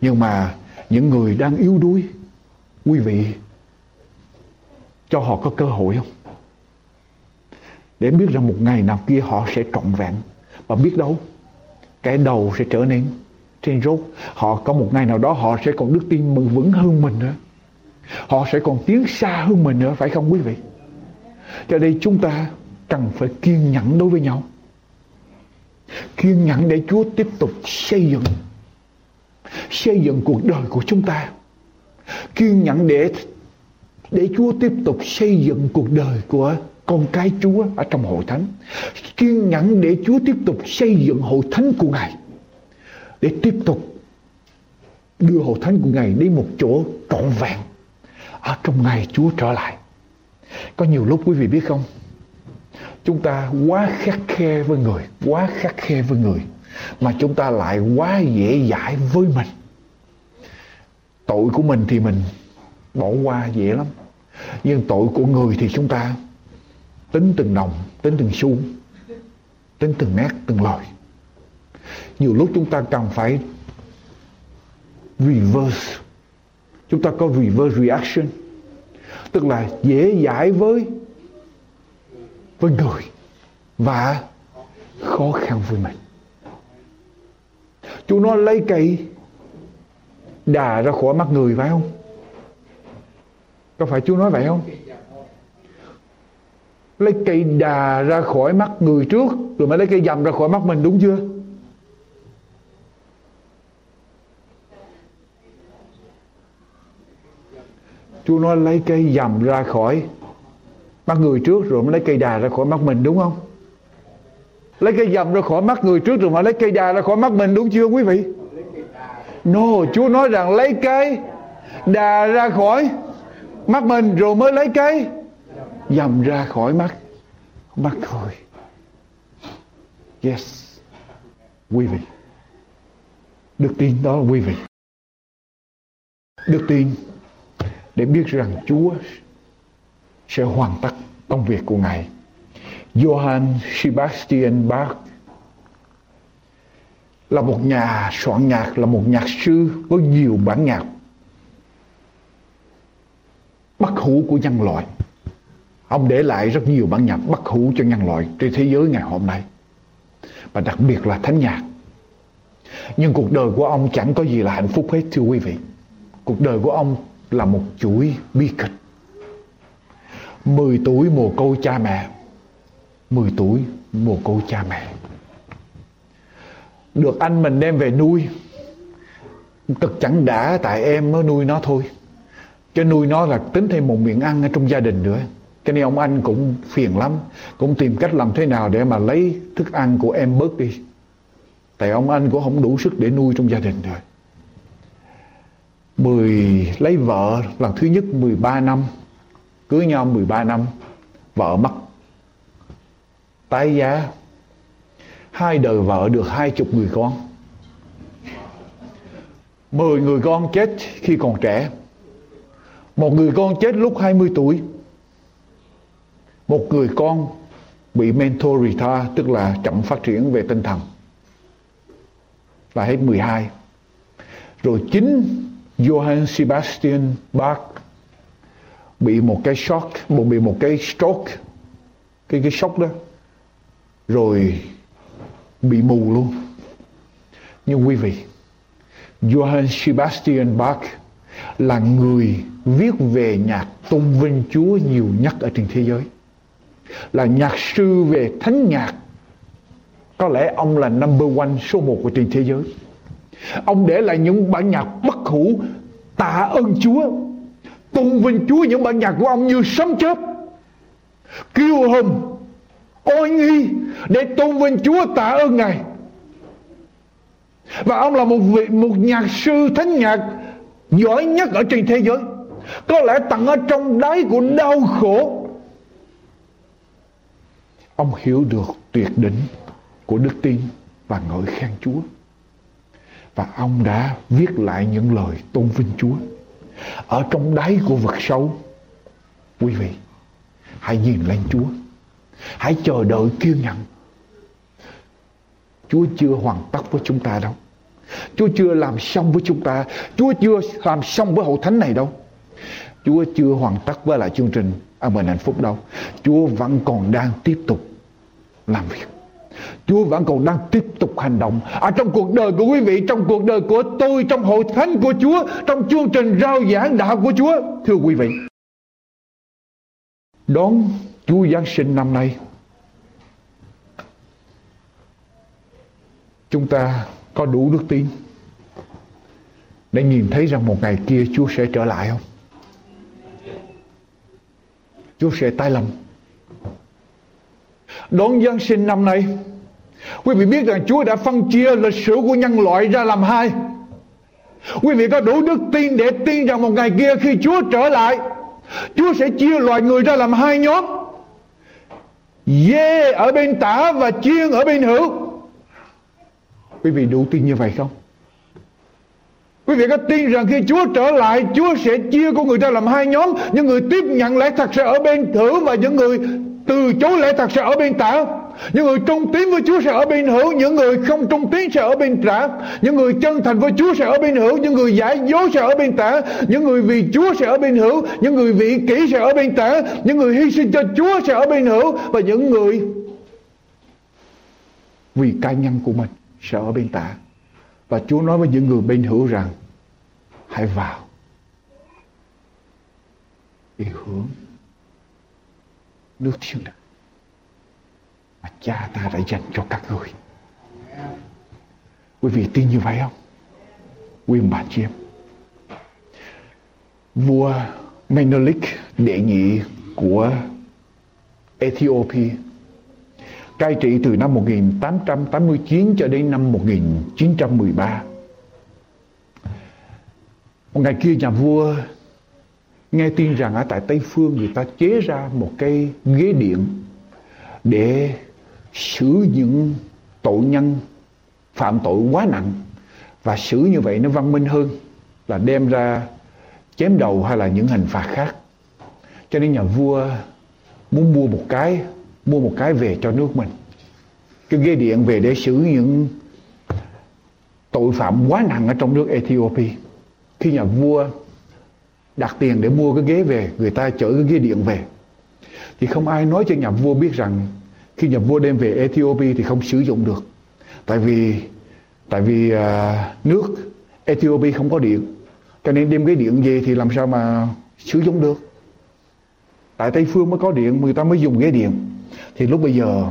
Nhưng mà những người đang yếu đuối quý vị cho họ có cơ hội không? Để biết rằng một ngày nào kia họ sẽ trọn vẹn. Và biết đâu cái đầu sẽ trở nên trên rốt. Họ có một ngày nào đó họ sẽ còn đức tin vững hơn mình nữa họ sẽ còn tiến xa hơn mình nữa, phải không quý vị? Cho đây chúng ta cần phải kiên nhẫn đối với nhau. Kiên nhẫn để Chúa tiếp tục xây dựng xây dựng cuộc đời của chúng ta. Kiên nhẫn để để Chúa tiếp tục xây dựng cuộc đời của con cái Chúa ở trong hội thánh. Kiên nhẫn để Chúa tiếp tục xây dựng hội thánh của Ngài, để tiếp tục đưa hội thánh của Ngài đến một chỗ trọn vẹn ở trong ngày Chúa trở lại. Có nhiều lúc quý vị biết không? Chúng ta quá khắc khe với người, quá khắc khe với người, mà chúng ta lại quá dễ dãi với mình. Tội của mình thì mình bỏ qua dễ lắm, nhưng tội của người thì chúng ta tính từng đồng, tính từng xu, tính từng nét, từng lời. Nhiều lúc chúng ta cần phải reverse chúng ta có reverse reaction. Tức là dễ dãi với với người và khó khăn với mình. Chúng nói lấy cây đà ra khỏi mắt người, phải không? Có phải chú nói vậy không? Lấy cây đà ra khỏi mắt người trước, rồi mới lấy cây dầm ra khỏi mắt mình, đúng chưa? Chúa nói lấy cây dầm ra khỏi mắt người trước rồi mới lấy cây đà ra khỏi mắt mình, đúng không? Lấy cây dầm ra khỏi mắt người trước rồi mới lấy cây đà ra khỏi mắt mình, đúng chưa quý vị? No, Chúa nói rằng lấy cây đà ra khỏi mắt mình rồi mới lấy cây dầm ra khỏi mắt mắt thôi yes, quý vị. Đức tin đó là quý vị. Đức tin để biết rằng Chúa sẽ hoàn tất công việc của Ngài. Johann Sebastian Bach là một nhà soạn nhạc, là một nhạc sư có nhiều bản nhạc bất hủ của nhân loại. Ông để lại rất nhiều bản nhạc bất hủ cho nhân loại trên thế giới ngày hôm nay. Và đặc biệt là thánh nhạc. Nhưng cuộc đời của ông chẳng có gì là hạnh phúc hết thưa quý vị. Cuộc đời của ông là một chuỗi bi kịch. 10 tuổi mồ côi cha mẹ. 10 tuổi mồ côi cha mẹ. Được anh mình đem về nuôi. Cực chẳng đã tại em mới nuôi nó thôi. Cho nuôi nó là tính thêm một miệng ăn ở trong gia đình nữa. Cho nên ông anh cũng phiền lắm. Cũng tìm cách làm thế nào để mà lấy thức ăn của em bớt đi. Tại ông anh cũng không đủ sức để nuôi trong gia đình rồi mười lấy vợ lần thứ nhất 13 năm, cưới nhau 13 năm, vợ mất. Tái giá, hai đời vợ được hai chục người con. Mười người con chết khi còn trẻ. Một người con chết lúc 20 tuổi. Một người con bị mental retard, tức là chậm phát triển về tinh thần. Là hết 12 rồi chính Johann Sebastian Bach bị một cái shock, một bị một cái stroke, cái cái sốc đó, rồi bị mù luôn. Nhưng quý vị, Johann Sebastian Bach là người viết về nhạc tôn vinh Chúa nhiều nhất ở trên thế giới. Là nhạc sư về thánh nhạc. Có lẽ ông là number one số một của trên thế giới. Ông để lại những bản nhạc bất hủ tạ ơn Chúa tôn vinh Chúa những bản nhạc của ông như sấm chớp kêu hùm, ôi nghi để tôn vinh Chúa tạ ơn Ngài. Và ông là một vị một nhạc sư thánh nhạc giỏi nhất ở trên thế giới có lẽ tận ở trong đáy của đau khổ. Ông hiểu được tuyệt đỉnh của đức tin và ngợi khen Chúa và ông đã viết lại những lời tôn vinh Chúa. Ở trong đáy của vực sâu, quý vị, hãy nhìn lên Chúa. Hãy chờ đợi kiên nhẫn. Chúa chưa hoàn tất với chúng ta đâu. Chúa chưa làm xong với chúng ta. Chúa chưa làm xong với hậu thánh này đâu. Chúa chưa hoàn tất với lại chương trình An bình hạnh phúc đâu. Chúa vẫn còn đang tiếp tục làm việc. Chúa vẫn còn đang tiếp tục hành động ở trong cuộc đời của quý vị, trong cuộc đời của tôi, trong hội thánh của Chúa, trong chương trình rao giảng đạo của Chúa. Thưa quý vị, đón Chúa Giáng sinh năm nay, chúng ta có đủ đức tin để nhìn thấy rằng một ngày kia Chúa sẽ trở lại không? Chúa sẽ tái lâm. Đón Giáng sinh năm nay, quý vị biết rằng Chúa đã phân chia lịch sử của nhân loại ra làm hai. Quý vị có đủ đức tin để tin rằng một ngày kia khi Chúa trở lại, Chúa sẽ chia loài người ra làm hai nhóm. Dê ở bên tả và chiên ở bên hữu. Quý vị đủ tin như vậy không? Quý vị có tin rằng khi Chúa trở lại Chúa sẽ chia con người ra làm hai nhóm Những người tiếp nhận lẽ thật sẽ ở bên thử Và những người từ chối lẽ thật sẽ ở bên tả. Những người trung tín với Chúa sẽ ở bên hữu, Những người không trung tín sẽ ở bên trả. Những người chân thành với Chúa sẽ ở bên hữu, Những người giả dối sẽ ở bên tả. Những người vì Chúa sẽ ở bên hữu, Những người vị kỷ sẽ ở bên tả. Những người hy sinh cho Chúa sẽ ở bên hữu, Và những người vì cá nhân của mình sẽ ở bên tả. Và Chúa nói với những người bên hữu rằng, hãy vào. Đi hướng nước thiên đàng mà cha ta đã dành cho các người. Quý vị tin như vậy không? Quý bà chị em. Vua Menelik, đệ nhị của Ethiopia, cai trị từ năm 1889 cho đến năm 1913 một ngày kia, nhà vua nghe tin rằng ở tại Tây Phương người ta chế ra một cái ghế điện để xử những tội nhân phạm tội quá nặng. Và xử như vậy nó văn minh hơn là đem ra chém đầu hay là những hình phạt khác. Cho nên nhà vua muốn mua một cái, mua một cái về cho nước mình. Cái ghế điện về để xử những tội phạm quá nặng ở trong nước Ethiopia. Khi nhà vua đặt tiền để mua cái ghế về người ta chở cái ghế điện về. Thì không ai nói cho nhà vua biết rằng khi nhà vua đem về Ethiopia thì không sử dụng được. Tại vì tại vì uh, nước Ethiopia không có điện. Cho nên đem cái điện về thì làm sao mà sử dụng được? Tại Tây Phương mới có điện người ta mới dùng ghế điện. Thì lúc bây giờ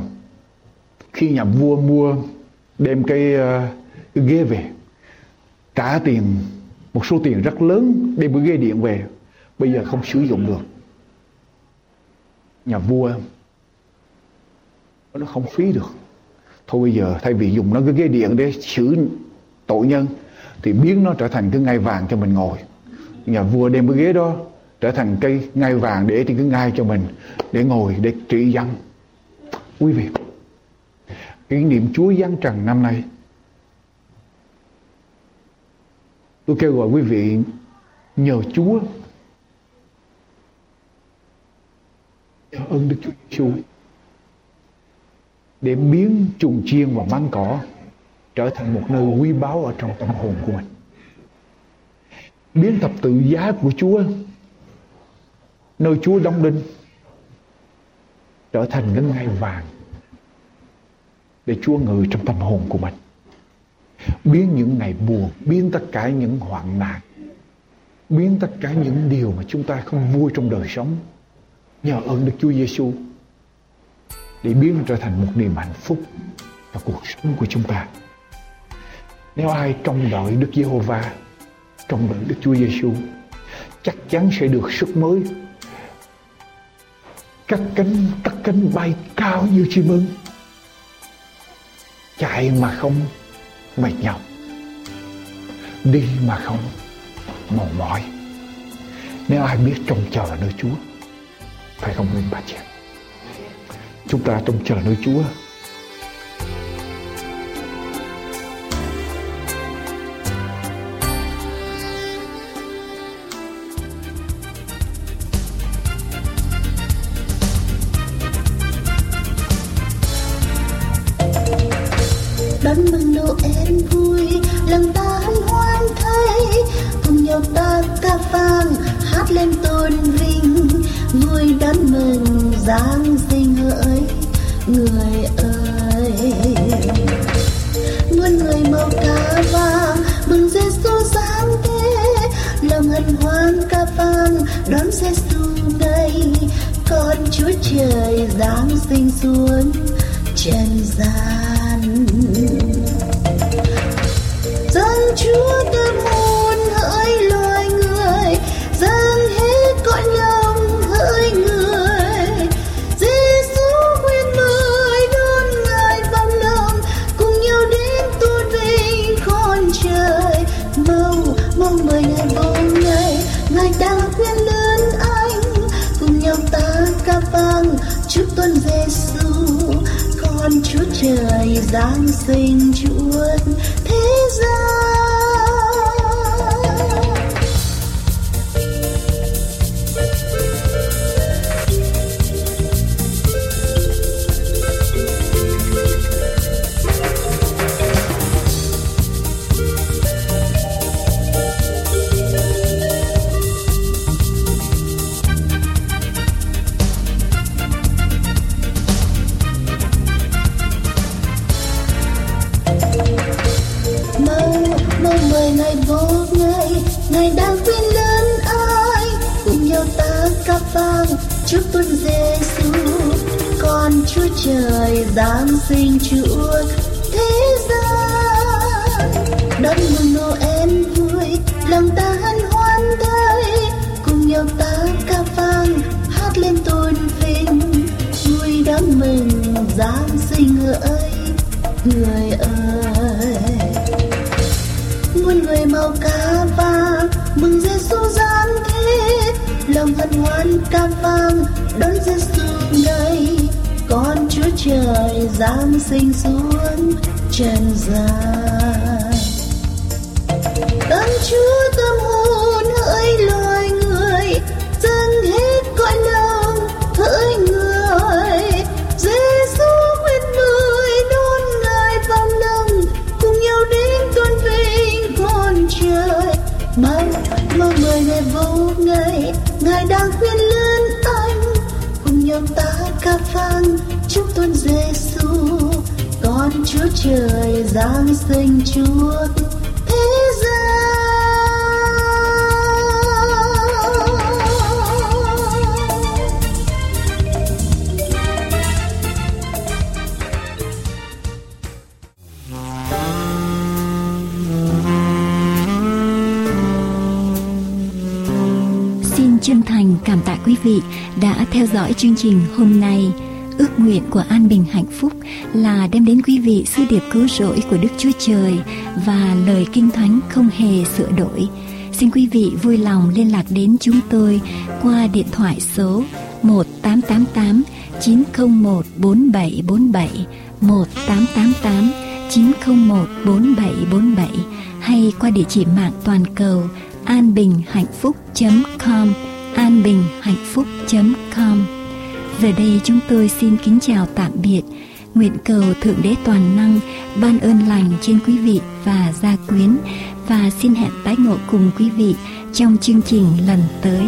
khi nhà vua mua đem cái, uh, cái ghế về trả tiền một số tiền rất lớn đem bữa ghế điện về. Bây giờ không sử dụng được. Nhà vua, nó không phí được. Thôi bây giờ, thay vì dùng nó cái ghế điện để xử tội nhân, thì biến nó trở thành cái ngai vàng cho mình ngồi. Nhà vua đem cái ghế đó trở thành cây ngai vàng để trên cái ngai cho mình, để ngồi, để trị dân. Quý vị kỷ niệm Chúa giáng trần năm nay tôi kêu gọi quý vị, nhờ Chúa nhờ ơn Đức Chúa Giêsu để biến chuồng chiên và máng cỏ trở thành một nơi quý báu ở trong tâm hồn của mình. Biến thập tự giá của Chúa, nơi Chúa đóng đinh, trở thành cái ngai vàng để Chúa ngự trong tâm hồn của mình biến những ngày buồn biến tất cả những hoạn nạn biến tất cả những điều mà chúng ta không vui trong đời sống nhờ ơn Đức Chúa Giêsu để biến trở thành một niềm hạnh phúc cho cuộc sống của chúng ta. Nếu ai trông đợi Đức Giê-hô-va, trông đợi Đức Chúa Giêsu, chắc chắn sẽ được sức mới. Các cánh tất cánh bay cao như chim ưng. Chạy mà không mệt nhọc. Đi mà không mòn mỏi. Nếu ai biết trông chờ nơi Chúa, phải không nên bà chị chúng ta trông chờ nơi Chúa đón xe Giêsu đây. Con Chúa trời giáng sinh xuống trần gian. Dân Chúa tôi hồn giáng sinh Chúa trời giáng sinh Chúa thế gian. Đón mừng Noel vui, lòng ta hân hoan đây cùng nhau ta ca vang, hát lên tôn vinh. Vui đón mừng giáng sinh ơi, người ơi. Muôn người màu ca vang, mừng Giêsu giáng thế. Lòng hân hoan ca vang trời giáng sinh xuống trần gian. Tâm Chúa tâm hồn hỡi loài người dâng hết cõi lòng hỡi người. Giêsu bên người đón ngài vào lòng cùng nhau đến tôn vinh con trời. Mong mong mời ngài vô ngày, ngài đang khuyên lớn anh, cùng nhau ta ca vang chúc tôn Giêsu con Chúa trời giáng sinh Chúa thế gian Xin chân thành cảm tạ quý vị đã theo dõi chương trình hôm nay. Ước nguyện của An Bình Hạnh Phúc là đem đến quý vị sứ điệp cứu rỗi của Đức Chúa Trời và lời kinh thánh không hề sửa đổi. Xin quý vị vui lòng liên lạc đến chúng tôi qua điện thoại số 1888 901 4747 1888 901 4747 hay qua địa chỉ mạng toàn cầu anbinhhạnhphúc.com anbinhhạnhphúc.com Giờ đây chúng tôi xin kính chào tạm biệt Nguyện cầu Thượng Đế Toàn Năng ban ơn lành trên quý vị và gia quyến, và xin hẹn tái ngộ cùng quý vị trong chương trình lần tới.